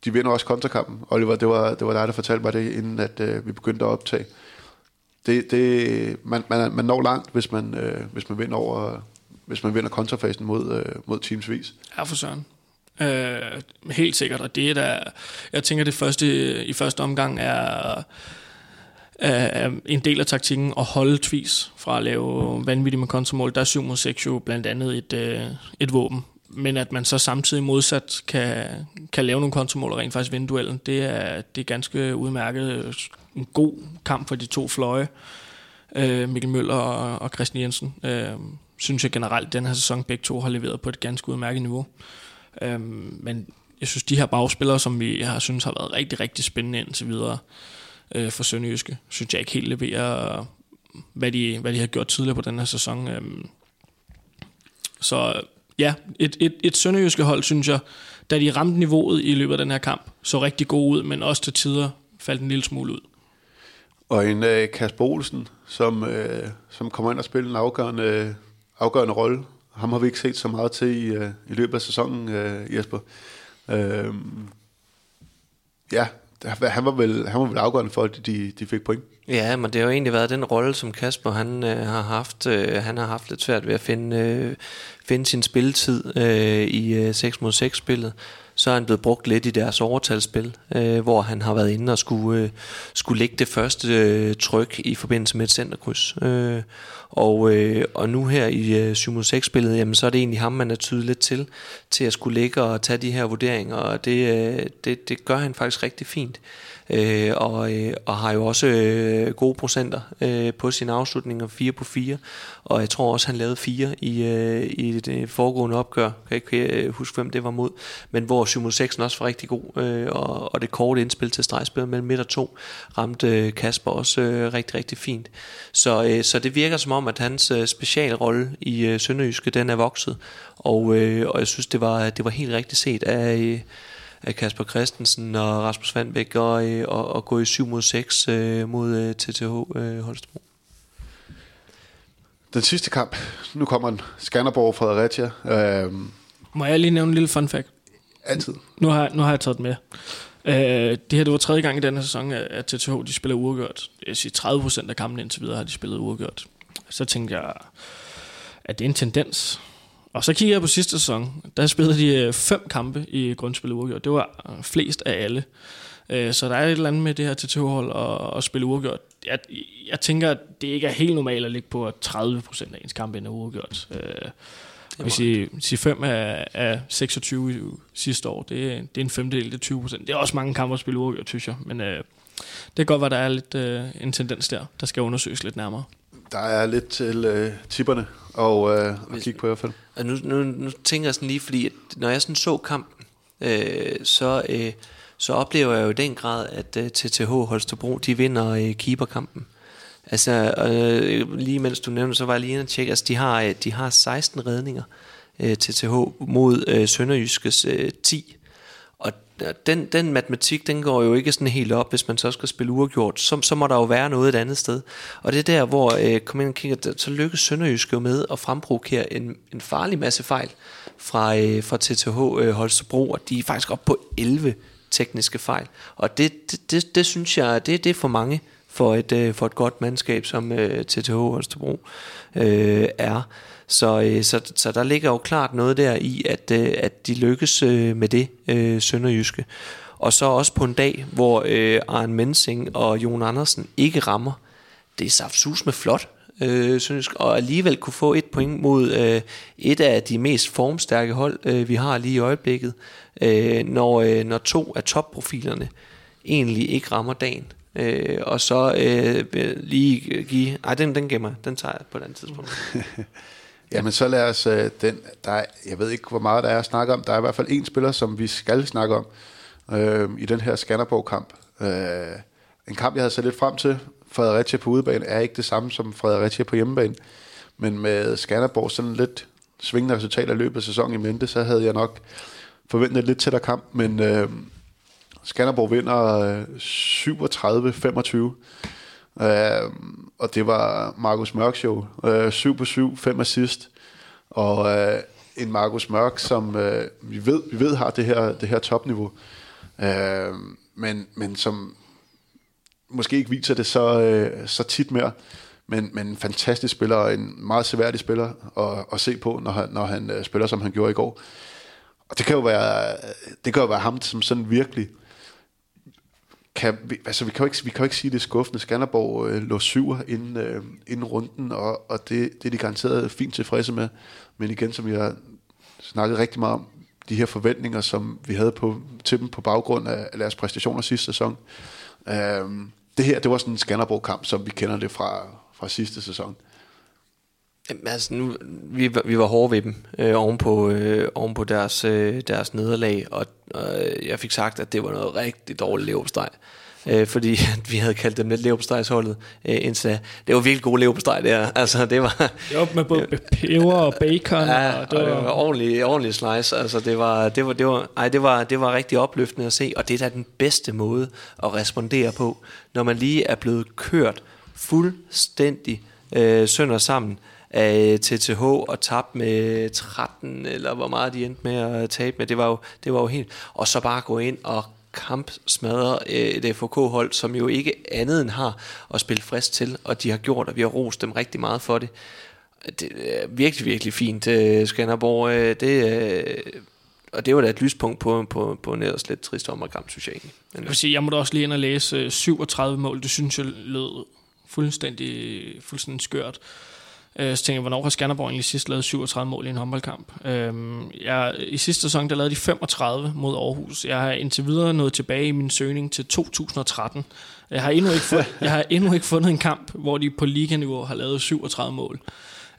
de vinder også kontrakampen. Oliver, det var, det var dig, der fortalte mig det, inden at øh, vi begyndte at optage det, det, man, man, man når langt, hvis man, øh, hvis man vinder over, hvis man vinder kontrafasen mod, øh, mod teamsvis. Ja, for søren. Øh, helt sikkert, og det er der, jeg tænker det første, i første omgang er, er en del af taktikken at holde Tvis fra at lave vanvittigt med kontramål. Der er 7 mod 6 jo blandt andet et, øh, et våben, men at man så samtidig modsat kan, kan lave nogle kontramål og rent faktisk vinde duellen, det er, det er ganske udmærket. En god kamp for de to fløje, øh, Mikkel Møller og, og Christian Jensen. Øh, synes jeg generelt, at den her sæson begge to har leveret på et ganske udmærket niveau. Øh, men jeg synes, de her bagspillere, som vi har synes har været rigtig, rigtig spændende indtil videre øh, for Sønderjyske, synes jeg ikke helt leverer, hvad de, hvad de har gjort tidligere på den her sæson. Øh, så ja, et, et, et sønderjyske hold, synes jeg, da de ramte niveauet i løbet af den her kamp, så rigtig god ud, men også til tider faldt en lille smule ud. Og en uh, Kasper Olsen, som, uh, som kommer ind og spiller en afgørende, afgørende rolle. Ham har vi ikke set så meget til i, uh, i løbet af sæsonen, uh, Jesper. Uh, ja, han var, vel, han var vel afgørende for, at de, de fik point. Ja, men det har jo egentlig været den rolle, som Kasper han, øh, har haft. Øh, han har haft lidt svært ved at finde, øh, finde sin spilletid øh, i øh, 6 mod 6 spillet. så er han blevet brugt lidt i deres overtalsspil, øh, hvor han har været inde og skulle, øh, skulle lægge det første øh, tryk i forbindelse med et centerkryds. Øh, og, øh, og nu her i øh, 7-6-spillet, jamen, så er det egentlig ham, man er tydeligt til, til at skulle ligge og tage de her vurderinger, og det, øh, det, det gør han faktisk rigtig fint øh, Øh, og, øh, og har jo også øh, gode procenter øh, på sin afslutninger, 4 på 4, og jeg tror også, han lavede 4 i, øh, i det øh, foregående opgør, jeg kan ikke øh, huske, hvem det var mod, men hvor 7 6 også var rigtig god, øh, og, og det korte indspil til stregspillet mellem midt og to ramte øh, Kasper også øh, rigtig, rigtig fint. Så, øh, så det virker som om, at hans øh, specialrolle i øh, Sønderjyske, den er vokset, og, øh, og jeg synes, det var, det var helt rigtigt set af, øh, af Kasper Christensen og Rasmus Vandbæk og, øh, og, og gå i 7 mod 6 øh, mod TTH øh, Holstebro. Den sidste kamp, nu kommer en Skanderborg og Fredericia. Øhm, Må jeg lige nævne en lille fun fact? altid. Nu har, nu har jeg taget det med. Øh, det her det var tredje gang i denne sæson, at TTH de spiller uafgjort. Jeg vil sige 30% af kampene indtil videre har de spillet uafgjort. Så tænkte jeg, at det er en tendens. Og så kigger jeg på sidste sæson. Der spillede de øh, fem kampe i grundspillet uafgjort. Det var øh, flest af alle. Øh, så der er et eller andet med det her TTH-hold at, at spille uafgjort. Jeg, jeg tænker, at det ikke er helt normalt at ligge på, at 30% af ens kampe er uafgjort. Jeg vil sige, sige 5 af, af 26 sidste år, det, det er en femdel, det er 20 procent. Det er også mange kampe at spille uafgjort, synes jeg. Men øh, det kan godt være, der er lidt øh, en tendens der, der skal undersøges lidt nærmere. Der er lidt til øh, tipperne og øh, at kigge på i hvert fald. Og nu, nu, nu tænker jeg sådan lige, fordi at når jeg sådan så kampen, øh, så, øh, så oplever jeg jo i den grad, at øh, TTH Holstebro, de vinder øh, keeperkampen. Altså, øh, lige mens du nævnte, så var jeg lige inde og tjekke, altså de har, øh, de har 16 redninger, øh, TTH, mod øh, Sønderjyskes øh, 10. Den, den matematik, den går jo ikke sådan helt op, hvis man så skal spille uafgjort. Så, så må der jo være noget et andet sted. Og det er der, hvor øh, kom ind og kigger, så lykkes Sønderjysk jo med at fremprovokere en, en farlig masse fejl fra, øh, fra TTH øh, Holstebro, og de er faktisk op på 11 tekniske fejl. Og det, det, det, det synes jeg, det, det er for mange for et, øh, for et godt mandskab, som øh, TTH Holstebro øh, er. Så, øh, så, så der ligger jo klart noget der i, at, øh, at de lykkes øh, med det øh, sønderjyske. Og så også på en dag, hvor øh, Arne Mensing og Jon Andersen ikke rammer. Det er saftsus med flot, øh, sønderjysk, og alligevel kunne få et point mod øh, et af de mest formstærke hold, øh, vi har lige i øjeblikket, øh, når, øh, når to af topprofilerne egentlig ikke rammer dagen. Øh, og så øh, lige give... Ej, den, den gemmer Den tager jeg på et andet tidspunkt. Jamen så lad os, øh, den, der er, jeg ved ikke hvor meget der er at snakke om, der er i hvert fald en spiller, som vi skal snakke om øh, i den her Skanderborg-kamp. Øh, en kamp, jeg havde set lidt frem til, Fredericia på udebane, er ikke det samme som Fredericia på hjemmebane, men med Skanderborg sådan lidt svingende resultat af løbet af sæsonen i mente, så havde jeg nok forventet lidt tættere kamp, men øh, Skanderborg vinder øh, 37-25. Øh, og det var Markus Mørk show. Øh, 7 på 7, 5 assist. Og øh, en Markus Mørk, som øh, vi, ved, vi ved har det her, det her topniveau. Øh, men, men som måske ikke viser det så, øh, så tit mere. Men, men en fantastisk spiller, og en meget seværdig spiller at, at se på, når han, når han øh, spiller, som han gjorde i går. Og det kan jo være, øh, det kan jo være ham, som sådan virkelig kan, altså vi kan jo ikke, vi kan jo ikke sige, det er skuffende. Skanderborg øh, lå syver inden, øh, inden runden, og, og det, det er de garanteret fint tilfredse med. Men igen, som jeg har snakket rigtig meget om, de her forventninger, som vi havde på, til dem på baggrund af, af deres præstationer sidste sæson. Øh, det her, det var sådan en Skanderborg-kamp, som vi kender det fra, fra sidste sæson. Jamen, altså nu, vi, vi var hårde ved dem øh, oven, på, øh, oven på deres, øh, deres nederlag, og øh, jeg fik sagt, at det var noget rigtig dårligt leverpostej. Øh, fordi vi havde kaldt dem lidt leverpostejsholdet øh, indtil Det var virkelig god leverpostej der. Altså, det var... Var med både peber og bacon. Ja, og det var, og det var ordentlig, ordentlig slice. Altså, det var, det var, det var, ej, det var, det var rigtig opløftende at se, og det er da den bedste måde at respondere på, når man lige er blevet kørt fuldstændig øh, sønder sammen af TTH og tabt med 13, eller hvor meget de endte med at tabe med. Det var jo, det var jo helt... Og så bare gå ind og kamp smadrer øh, et FK-hold, som jo ikke andet end har at spille frisk til, og de har gjort, og vi har rost dem rigtig meget for det. Det er virkelig, virkelig fint, øh, Skanderborg. Øh, det, og det var da et lyspunkt på, på, på en ellers lidt trist ommerkamp, synes jeg egentlig. Men, Jeg vil sige, jeg må da også lige ind og læse 37 mål. Det synes jeg lød fuldstændig, fuldstændig skørt. Øh, Så tænker jeg, hvornår har Skanderborg egentlig sidst lavet 37 mål i en håndboldkamp? Øhm, Jeg, I sidste sæson, der lavede de 35 mod Aarhus. Jeg har indtil videre nået tilbage i min søgning til 2013. Jeg har endnu ikke, fund, jeg har endnu ikke fundet en kamp, hvor de på liganiveau har lavet 37 mål.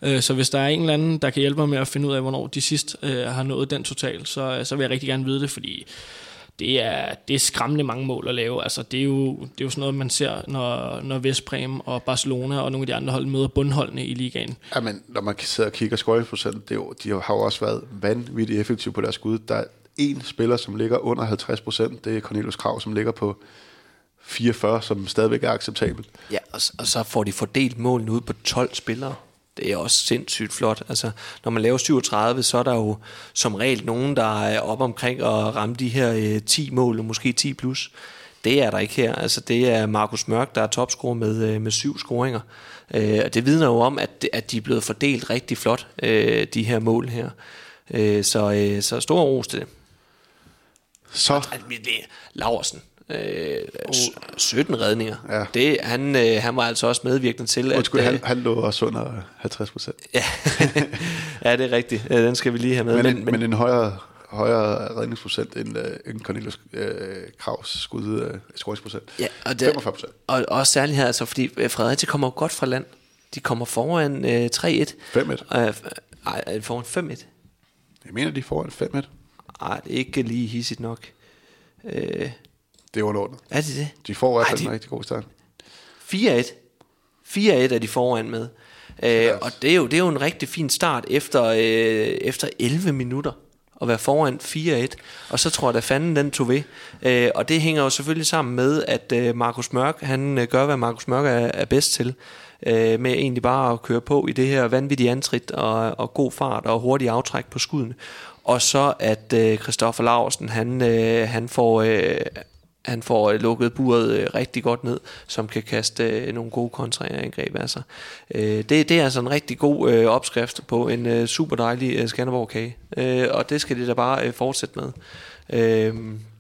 Øh, Så hvis der er en eller anden, der kan hjælpe mig med at finde ud af, hvornår de sidst øh, har nået den total, så, så vil jeg rigtig gerne vide det, fordi det er, det er skræmmende mange mål at lave. Altså, det, er jo, det er jo sådan noget, man ser, når, når Vestbrem og Barcelona og nogle af de andre hold møder bundholdene i ligaen. Ja, men når man kan sidde og kigge scoringprocent, det er jo, de har jo også været vanvittigt effektive på deres skud. Der er en spiller, som ligger under 50 procent. Det er Cornelius Krav, som ligger på 44, som stadigvæk er acceptabelt. Ja, og, og så får de fordelt målene ud på 12 spillere. Det er også sindssygt flot. Altså, når man laver 37, så er der jo som regel nogen, der er op omkring at ramme de her øh, 10 mål, måske 10 plus. Det er der ikke her. Altså, det er Markus Mørk, der er topscorer med, øh, med syv scoringer. Øh, og det vidner jo om, at, at de er blevet fordelt rigtig flot, øh, de her mål her. Øh, så, øh, så stor ros til det. Så, Laversen. Øh, s- 17 redninger. Ja. Det, han, øh, han var altså også medvirkende til, undskyld, at... han, øh, han lå også under 50 procent. ja. ja, det er rigtigt. Øh, Den skal vi lige have med. Men, men, men, en højere, højere redningsprocent end, uh, end Cornelius uh, Kravs skud uh, scoringsprocent. ja, og, det, 45 procent. og også særligt her, altså, fordi øh, Fredericia kommer jo godt fra land. De kommer foran øh, 3-1. 5-1. Øh, ej, er foran 5-1? Jeg mener, de får en 5-1. Nej, det er ikke lige hissigt nok. Øh, Det er underordnet. er det det? De får i hvert fald de- en rigtig god start. 4-1. 4-1 er de foran med. Øh, og det er, jo, det er jo en rigtig fin start efter, øh, efter 11 minutter at være foran 4-1. Og så tror jeg, at fanden den tog ved. Øh, og det hænger jo selvfølgelig sammen med, at øh, Markus Mørk, han øh, gør, hvad Markus Mørk er, er bedst til. Øh, med egentlig bare at køre på i det her vanvittige antrit og, og god fart og hurtig aftræk på skuden. Og så at øh, Christoffer Larsen, han, øh, han får... Øh, han får øh, lukket buret øh, rigtig godt ned, som kan kaste øh, nogle gode kontraangreb af sig. Det, det er altså en rigtig god opskrift på en super dejlig Skanderborg-kage, og det skal de da bare fortsætte med.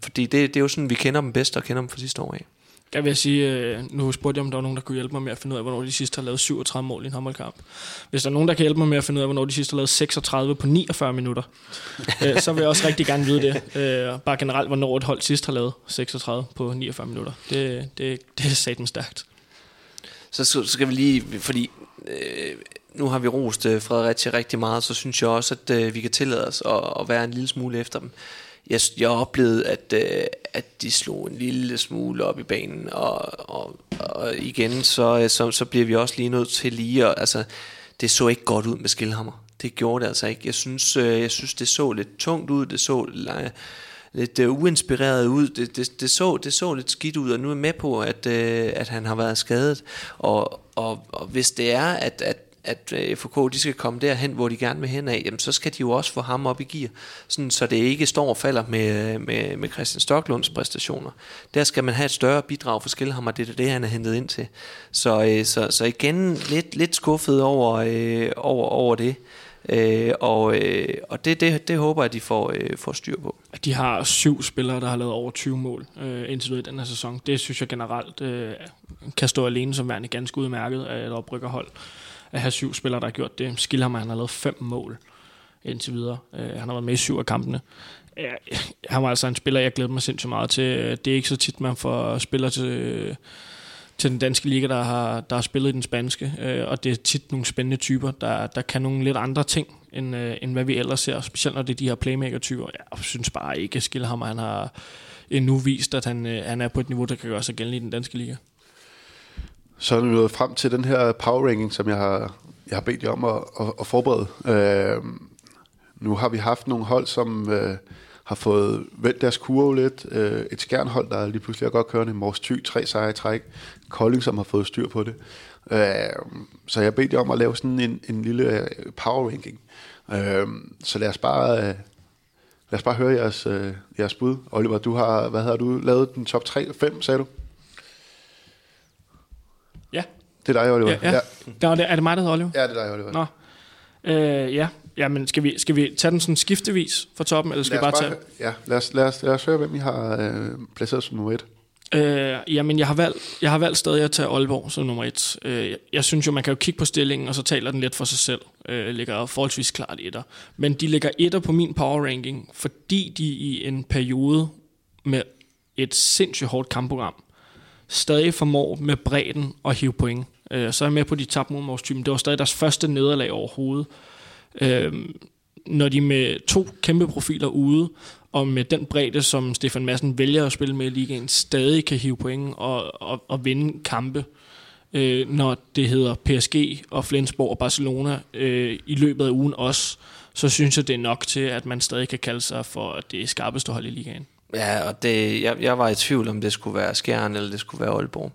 Fordi det, det er jo sådan, vi kender dem bedst og kender dem fra sidste år af. Der vil jeg sige, øh, nu spurgte jeg, om der var nogen, der kunne hjælpe mig med at finde ud af, hvornår de sidste har lavet 37 mål i en håndboldkamp. Hvis der er nogen, der kan hjælpe mig med at finde ud af, hvornår de sidste har lavet 36 på 49 minutter, øh, så vil jeg også rigtig gerne vide det. Øh, bare generelt, hvornår et hold sidst har lavet 36 på 49 minutter. Det, det, det er satan stærkt. Så, skal vi lige, fordi øh, nu har vi rost Fredericia rigtig meget, så synes jeg også, at øh, vi kan tillade os at, at være en lille smule efter dem. Jeg, jeg oplevede, at, øh, at de slog en lille smule op i banen, og, og, og igen, så, øh, så, så bliver vi også lige nødt til lige at, altså, det så ikke godt ud med Skilhammer. Det gjorde det altså ikke. Jeg synes, øh, jeg synes det så lidt tungt ud, det så lidt, lidt uh, uinspireret ud. Det, det, det, så, det så lidt skidt ud, og nu er jeg med på, at, øh, at han har været skadet. Og, og, og hvis det er, at, at, at øh, FK de skal komme derhen, hvor de gerne vil hen af, jamen, så skal de jo også få ham op i gear, sådan, så det ikke står og falder med, øh, med, med Christian Stocklunds præstationer. Der skal man have et større bidrag for Skilhammer, det er det, han er hentet ind til. Så, øh, så, så igen lidt, lidt skuffet over, øh, over, over det. Øh, og øh, og det, det, det håber jeg, at de får, øh, får styr på. At de har syv spillere, der har lavet over 20 mål øh, indtil videre i den her sæson. Det synes jeg generelt øh, kan stå alene som værende ganske udmærket af et oprykkerhold. At have syv spillere, der har gjort det. Skilhammer, han har lavet fem mål indtil videre. Øh, han har været med i syv af kampene. Ja, han var altså en spiller, jeg glæder mig sindssygt meget til. Det er ikke så tit, man får spillere til, til den danske liga, der har, der har spillet i den spanske. Øh, og det er tit nogle spændende typer, der, der kan nogle lidt andre ting, end, øh, end hvad vi ellers ser. Specielt når det er de her playmaker-typer. Jeg synes bare ikke, at Skilhammer han har endnu vist, at han, øh, han er på et niveau, der kan gøre sig gældende i den danske liga. Så er vi nået frem til den her power ranking, som jeg har, jeg har bedt jer om at, at, at forberede. Øh, nu har vi haft nogle hold, som øh, har fået vendt deres kurve lidt. Øh, et skærnhold, der lige pludselig er godt kørende. Mors Thy, tre sejre i træk. Kolding, som har fået styr på det. Øh, så jeg har bedt jer om at lave sådan en, en lille øh, power ranking. Øh, så lad os bare... Øh, Lad os bare høre jeres, øh, jeres bud. Oliver, du har, hvad har du lavet den top 3 5, sagde du? Ja, det er dig, Oliver. ja, ja. ja. Er, det, er det mig, der hedder Oliver? ja det er dig, Oliver. Nå. Øh, ja, Jamen, skal vi, skal vi tage den sådan skiftevis fra toppen, eller skal vi bare tage... Ja, lad os, lad, os, lad os høre, hvem I har øh, placeret som nummer et. Øh, jamen, jeg har, valgt, jeg har valgt stadig at tage Aalborg som nummer et. Øh, jeg, jeg synes jo, man kan jo kigge på stillingen, og så taler den lidt for sig selv. Øh, ligger forholdsvis klart etter. Men de ligger etter på min power ranking, fordi de i en periode med et sindssygt hårdt kampprogram, stadig formår med bredden og hive point. Øh, så er jeg med på de tabte mod Det var stadig deres første nederlag overhovedet. Øh, når de med to kæmpe profiler ude, og med den bredde, som Stefan Madsen vælger at spille med i ligaen, stadig kan hive point og, og, og vinde kampe, øh, når det hedder PSG og Flensborg og Barcelona øh, i løbet af ugen også, så synes jeg, det er nok til, at man stadig kan kalde sig for det skarpeste hold i ligaen. Ja, og det, jeg, jeg var i tvivl om det skulle være Skjern eller det skulle være Aalborg.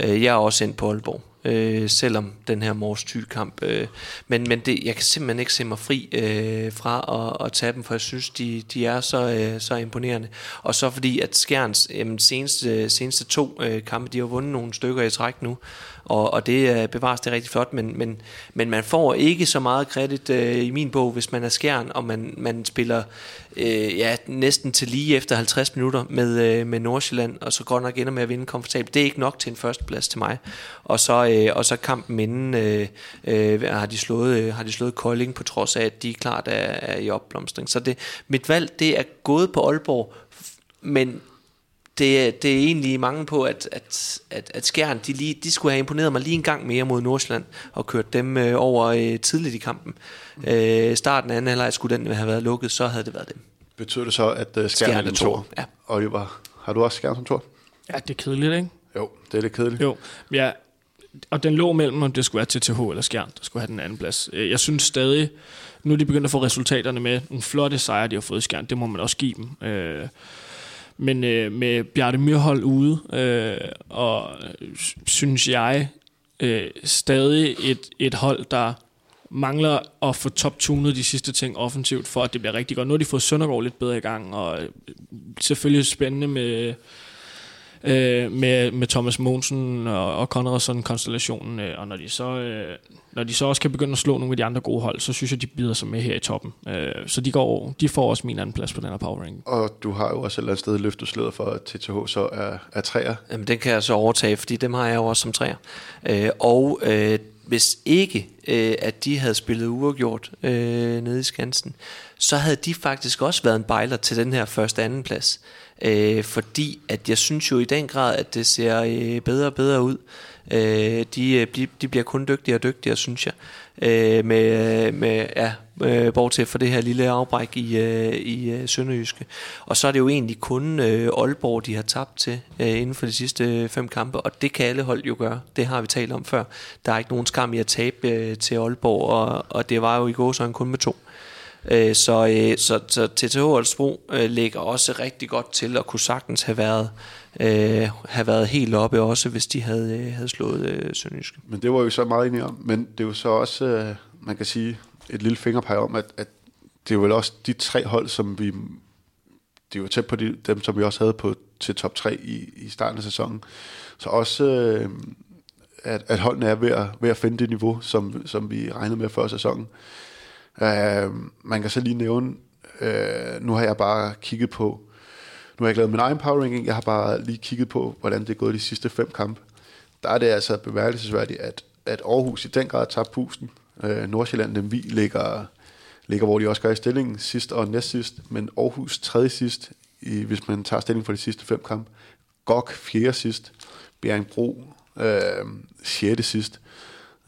Øh, jeg er også ind på Aalborg øh, selvom den her Mors Thy kamp. Øh, men men det, jeg kan simpelthen ikke se mig fri øh, fra at, at tage dem, for jeg synes, de, de er så, øh, så imponerende. Og så fordi, at Skjerns jamen, seneste, seneste to øh, kampe, de har vundet nogle stykker i træk nu, og, og det øh, bevares det rigtig flot, men, men, men man får ikke så meget kredit øh, i min bog, hvis man er skjern, og man, man spiller øh, ja, næsten til lige efter 50 minutter med, øh, med Nordsjælland, og så godt nok ender med at vinde komfortabelt. Det er ikke nok til en førsteplads til mig. Og så, øh, og så kampen inden øh, øh, har, de slået, øh, har de slået Kolding, på trods af, at de klart er, er i opblomstring. Så det, mit valg, det er gået på Aalborg, men det, det er egentlig mange på, at, at, at, at Skjern, de, lige, de skulle have imponeret mig lige en gang mere mod Nordsjælland, og kørt dem øh, over øh, tidligt i kampen. Mm. Øh, starten af anden halvleg skulle den have været lukket, så havde det været dem. Betyder det så, at uh, Skjern, er den to? Ja. Oliver, har du også Skjern som to? Ja, det er kedeligt, ikke? Jo, det er lidt kedeligt. Jo, ja, og den lå mellem, om det skulle være TTH eller Skjern, der skulle have den anden plads. Øh, jeg synes stadig, nu er de begyndt at få resultaterne med, en flotte sejr, de har fået i Skjern, det må man også give dem. Øh, men øh, med Bjarte Myrhold ude, øh, og synes jeg øh, stadig et, et hold, der mangler at få top-tunet de sidste ting offensivt, for at det bliver rigtig godt. Nu har de fået Søndergaard lidt bedre i gang, og øh, selvfølgelig spændende med øh, med, med Thomas Monsen og, og Conradsen konstellationen øh, og når de så øh, når de så også kan begynde at slå nogle af de andre gode hold, så synes jeg de bider sig med her i toppen. Øh, så de går de får også min anden plads på den her power ranking. Og du har jo også et eller andet sted løftet sløret for at TTH så er, er træer. Jamen den kan jeg så overtage, fordi dem har jeg jo også som træer. Øh, og øh, hvis ikke øh, at de havde spillet uafgjort øh, nede i Skansen, så havde de faktisk også været en bejler til den her første anden plads. Øh, fordi at jeg synes jo i den grad, at det ser øh, bedre og bedre ud. Øh, de, øh, de, de bliver kun dygtigere og dygtigere, synes jeg. Øh, med, øh, med, ja, øh, bortset fra det her lille afbræk i, øh, i øh, Sønderjyske. Og så er det jo egentlig kun øh, Aalborg, de har tabt til øh, inden for de sidste øh, fem kampe, og det kan alle hold jo gøre. Det har vi talt om før. Der er ikke nogen skam i at tabe øh, til Aalborg, og, og det var jo i går sådan kun med to. Øh, Øh, så, øh, så, så TTH Holstebro øh, ligger også rigtig godt til at kunne sagtens have været, øh, have været helt oppe også, hvis de havde, øh, havde slået øh, Sønderjyske. Men det var jo så meget enige om. Men det er jo så også, øh, man kan sige, et lille fingerpeg om, at, at det er vel også de tre hold, som vi... Det er jo tæt på de, dem, som vi også havde på til top 3 i, i starten af sæsonen. Så også, øh, at, at holdene er ved at, ved at finde det niveau, som, som vi regnede med før sæsonen. Øh, man kan så lige nævne, øh, nu har jeg bare kigget på, nu har jeg ikke lavet min egen power ranking, jeg har bare lige kigget på, hvordan det er gået de sidste fem kampe. Der er det altså bemærkelsesværdigt, at, at Aarhus i den grad tager pusten. Øh, Nordsjælland, dem vi ligger, ligger, hvor de også gør i stillingen, sidst og næst sidst, men Aarhus tredje sidst, i, hvis man tager stilling for de sidste fem kampe. GOG fjerde sidst, Bjerringbro øh, sjette sidst.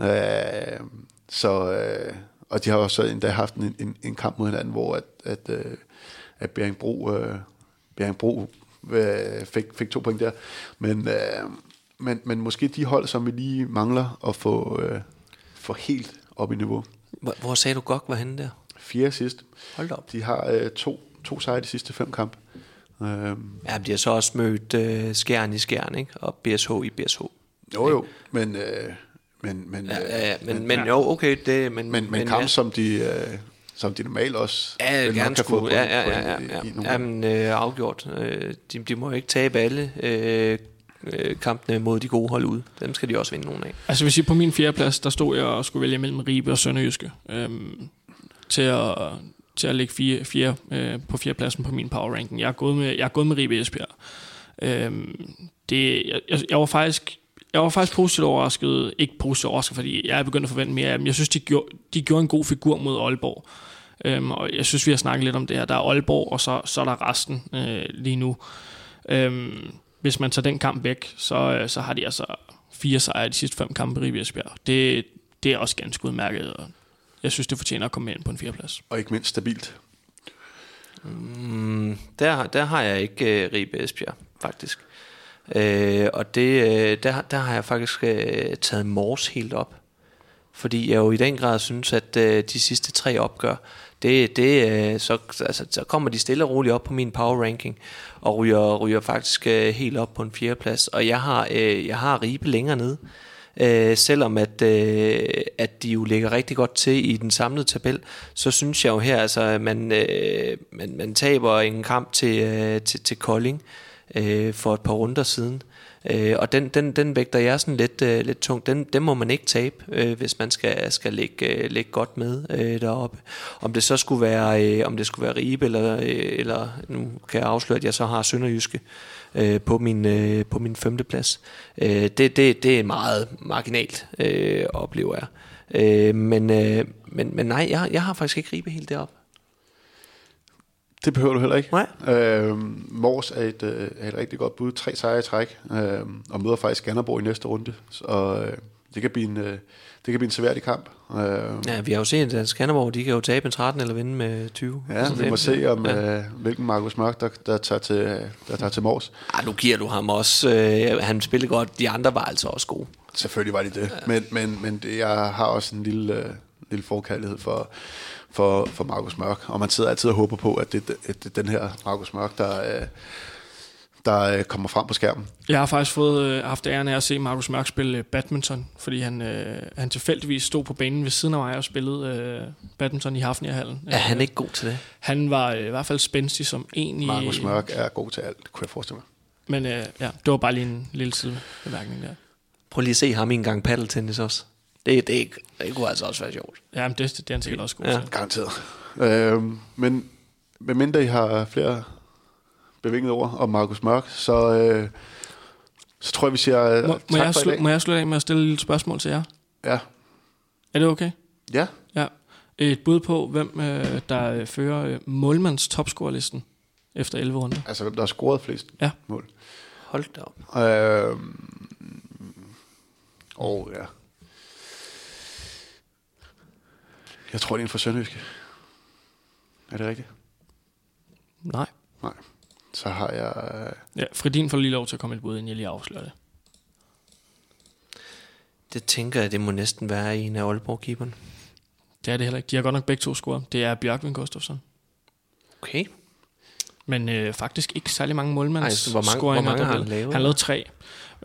Øh, så, øh, og de har også endda haft en, en, en kamp mod hinanden, hvor at, at, øh, at Bjerringbro, øh, Bjerringbro øh, fik, fik to point der. Men, øh, men, men måske de hold, som vi lige mangler at få, øh, få helt op i niveau. Hvor, hvor sagde du godt var henne der? Fire sidst. Hold op. De har øh, to, to sejre de sidste fem kampe. Øhm. Ja, de har så også mødt øh, skærn i skærn, ikke? og BSH i BSH. Jo, jo, men... Øh, men, men, ja, ja, ja, men, men, men jo, okay, det... Men, men, men, men kamp, ja. som de... Øh, som de normalt også ja, gerne skulle, få ja, ja, ja, ja, ja. I, i Jamen, øh, afgjort. Øh, de, de må ikke tabe alle øh, øh, kampene mod de gode hold ud. Dem skal de også vinde nogle af. Altså hvis I på min fjerde plads, der stod jeg og skulle vælge mellem Ribe og Sønderjyske. Øhm, til at, til at ligge fire, fire, øh, på fjerdepladsen på min power ranking. Jeg er gået med, jeg er gået med Ribe Esbjerg. Øhm, det, jeg, jeg, var faktisk jeg var faktisk positivt overrasket, ikke positivt overrasket, fordi jeg er begyndt at forvente mere af dem. Jeg synes, de gjorde, de gjorde en god figur mod Aalborg. Øhm, og jeg synes, vi har snakket lidt om det her. Der er Aalborg, og så, så er der resten øh, lige nu. Øhm, hvis man tager den kamp væk, så, øh, så har de altså fire sejre de sidste fem kampe i Ribersbjerg. Det, det er også ganske udmærket, og jeg synes, det fortjener at komme ind på en fjerdeplads. Og ikke mindst stabilt. Mm, der, der har jeg ikke uh, Ribe Esbjerg, faktisk. Øh, og det, øh, der, der har jeg faktisk øh, taget Mors helt op. Fordi jeg jo i den grad synes, at øh, de sidste tre opgør, det, det, øh, så, altså, så kommer de stille og roligt op på min power ranking, og ryger, ryger faktisk øh, helt op på en fjerdeplads. Og jeg har, øh, jeg har Ribe længere nede. Øh, selvom at, øh, at de jo ligger rigtig godt til i den samlede tabel, så synes jeg jo her, altså, at man, øh, man, man taber en kamp til, øh, til, til Kolding øh, Øh, for et par runder siden. Øh, og den, den, den vægter jeg sådan lidt, øh, lidt tungt. Den, den må man ikke tabe, øh, hvis man skal, skal lægge, øh, lægge godt med øh, deroppe. Om det så skulle være, øh, om det skulle være Ribe, eller, øh, eller nu kan jeg afsløre, at jeg så har Sønderjyske øh, på, min, øh, på min femteplads. Øh, det, det, det er meget marginalt, øh, oplever jeg. Øh, men, øh, men, men nej, jeg, jeg har faktisk ikke Ribe helt deroppe. Det behøver du heller ikke. Nej. Øh, Mors er et, øh, er et rigtig godt bud. Tre sejre i træk, øh, og møder faktisk Skanderborg i næste runde. Så øh, det kan blive en, øh, det kan blive en seværdig kamp. Øh, Ja, vi har jo set, at Skanderborg, de kan jo tabe en 13 eller vinde med 20. ja, vi må se, om Ja. øh, hvilken Markus Mørk, der, der, tager til, der tager til Mors. Ej, nu giver du ham også. Øh, han spillede godt. De andre var altså også gode. Selvfølgelig var de det. Men, men, men det, jeg har også en lille, øh, lille forkærlighed for, for, for Markus Mørk. Og man sidder altid og håber på, at det, at det er den her Markus Mørk, der, øh, der øh, kommer frem på skærmen. Jeg har faktisk fået øh, haft æren af at se Markus Mørk spille badminton, fordi han, øh, han tilfældigvis stod på banen ved siden af mig og spillede øh, badminton i Hafnirhallen. Er han ikke god til det? Han var øh, i hvert fald spændstig som en i... Markus Mørk er god til alt, kunne jeg forestille mig. Men øh, ja, det var bare lige en lille sidebemærkning der. Prøv lige at se ham i en gang paddeltennis også. Det, det, det kunne altså også være sjovt. Ja, men det, det er han sikkert også god Ja. til. Garanteret. Øh, men medmindre I har flere bevingede ord om Markus Mørk, så, øh, så tror jeg, vi siger øh, Må, må, tak jeg for i slu, dag. må jeg slutte af med at stille et lille spørgsmål til jer? Ja. Er det okay? ja, Ja. Et bud på, hvem øh, der øh, fører øh, målmands topscorelisten efter 11 runder. altså hvem der har scoret flest Ja. mål. Hold da op. Øh, og ja. Jeg tror, det er en for Sønderjyske. Er det rigtigt? Nej. Nej. Så har jeg... øh, Ja, Fredin får lige lov til at komme et bud, inden jeg lige afslører det. Det tænker jeg, det må næsten være en af Aalborg-keeperne. Det er det heller ikke. De har godt nok begge to scoret. Det er Bjørkvin Gustafsson. Okay. Men øh, faktisk ikke særlig mange målmands Ej, hvor mange- hvor mange der har han lavet? Han lavede tre.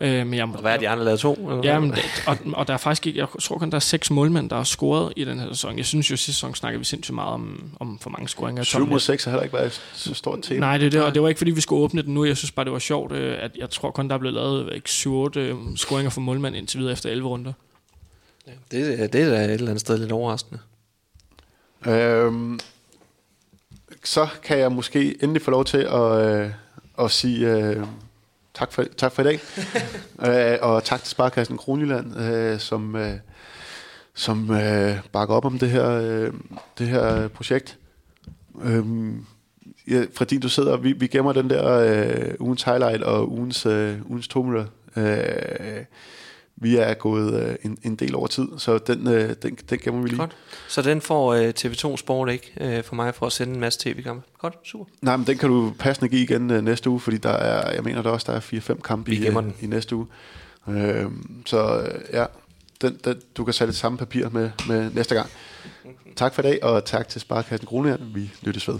Øh, men jeg, Og hvad er de andre lavet to? Eller Ja, men, det- og, og der er faktisk ikke, jeg tror kun, der er seks målmænd, der har scoret i den her sæson. Jeg synes jo, sidste sæson snakkede vi sindssygt meget om, om for mange scoringer. 7 mod 6 har heller ikke været så stort tema. Nej, det, er det, og det var ikke, fordi vi skulle åbne den nu. Jeg synes bare, det var sjovt, øh, at jeg tror kun, der er blevet lavet ikke, 7-8 øh, scoringer for målmand indtil videre efter 11 runder. Det, er- det er da et eller andet sted lidt overraskende. Øhm, så kan jeg måske endelig få lov til at, øh, at sige øh, tak, for, tak for i dag. øh, og tak til Sparkassen Kronjylland, øh, som, øh, som øh, bakker op om det her, øh, det her projekt. Øhm, ja, fordi du sidder, vi, vi gemmer den der øh, ugens highlight og ugens, øh, ugens tomler. Øh, vi er gået øh, en, en del over tid, så den, øh, den, den gemmer vi lige. Godt. Så den får øh, TV2 Sport ikke øh, for mig for at sende en masse tv-kampe. Godt, super. Nej, men den kan du passende give igen øh, næste uge, fordi der er, jeg mener der også, der er 4-5 kampe i, øh, i næste uge. Øh, så øh, ja, den, den, du kan sætte det samme papir med, med næste gang. Tak for i dag, og tak til Sparkassen Kronjylland. Vi lyttes ved.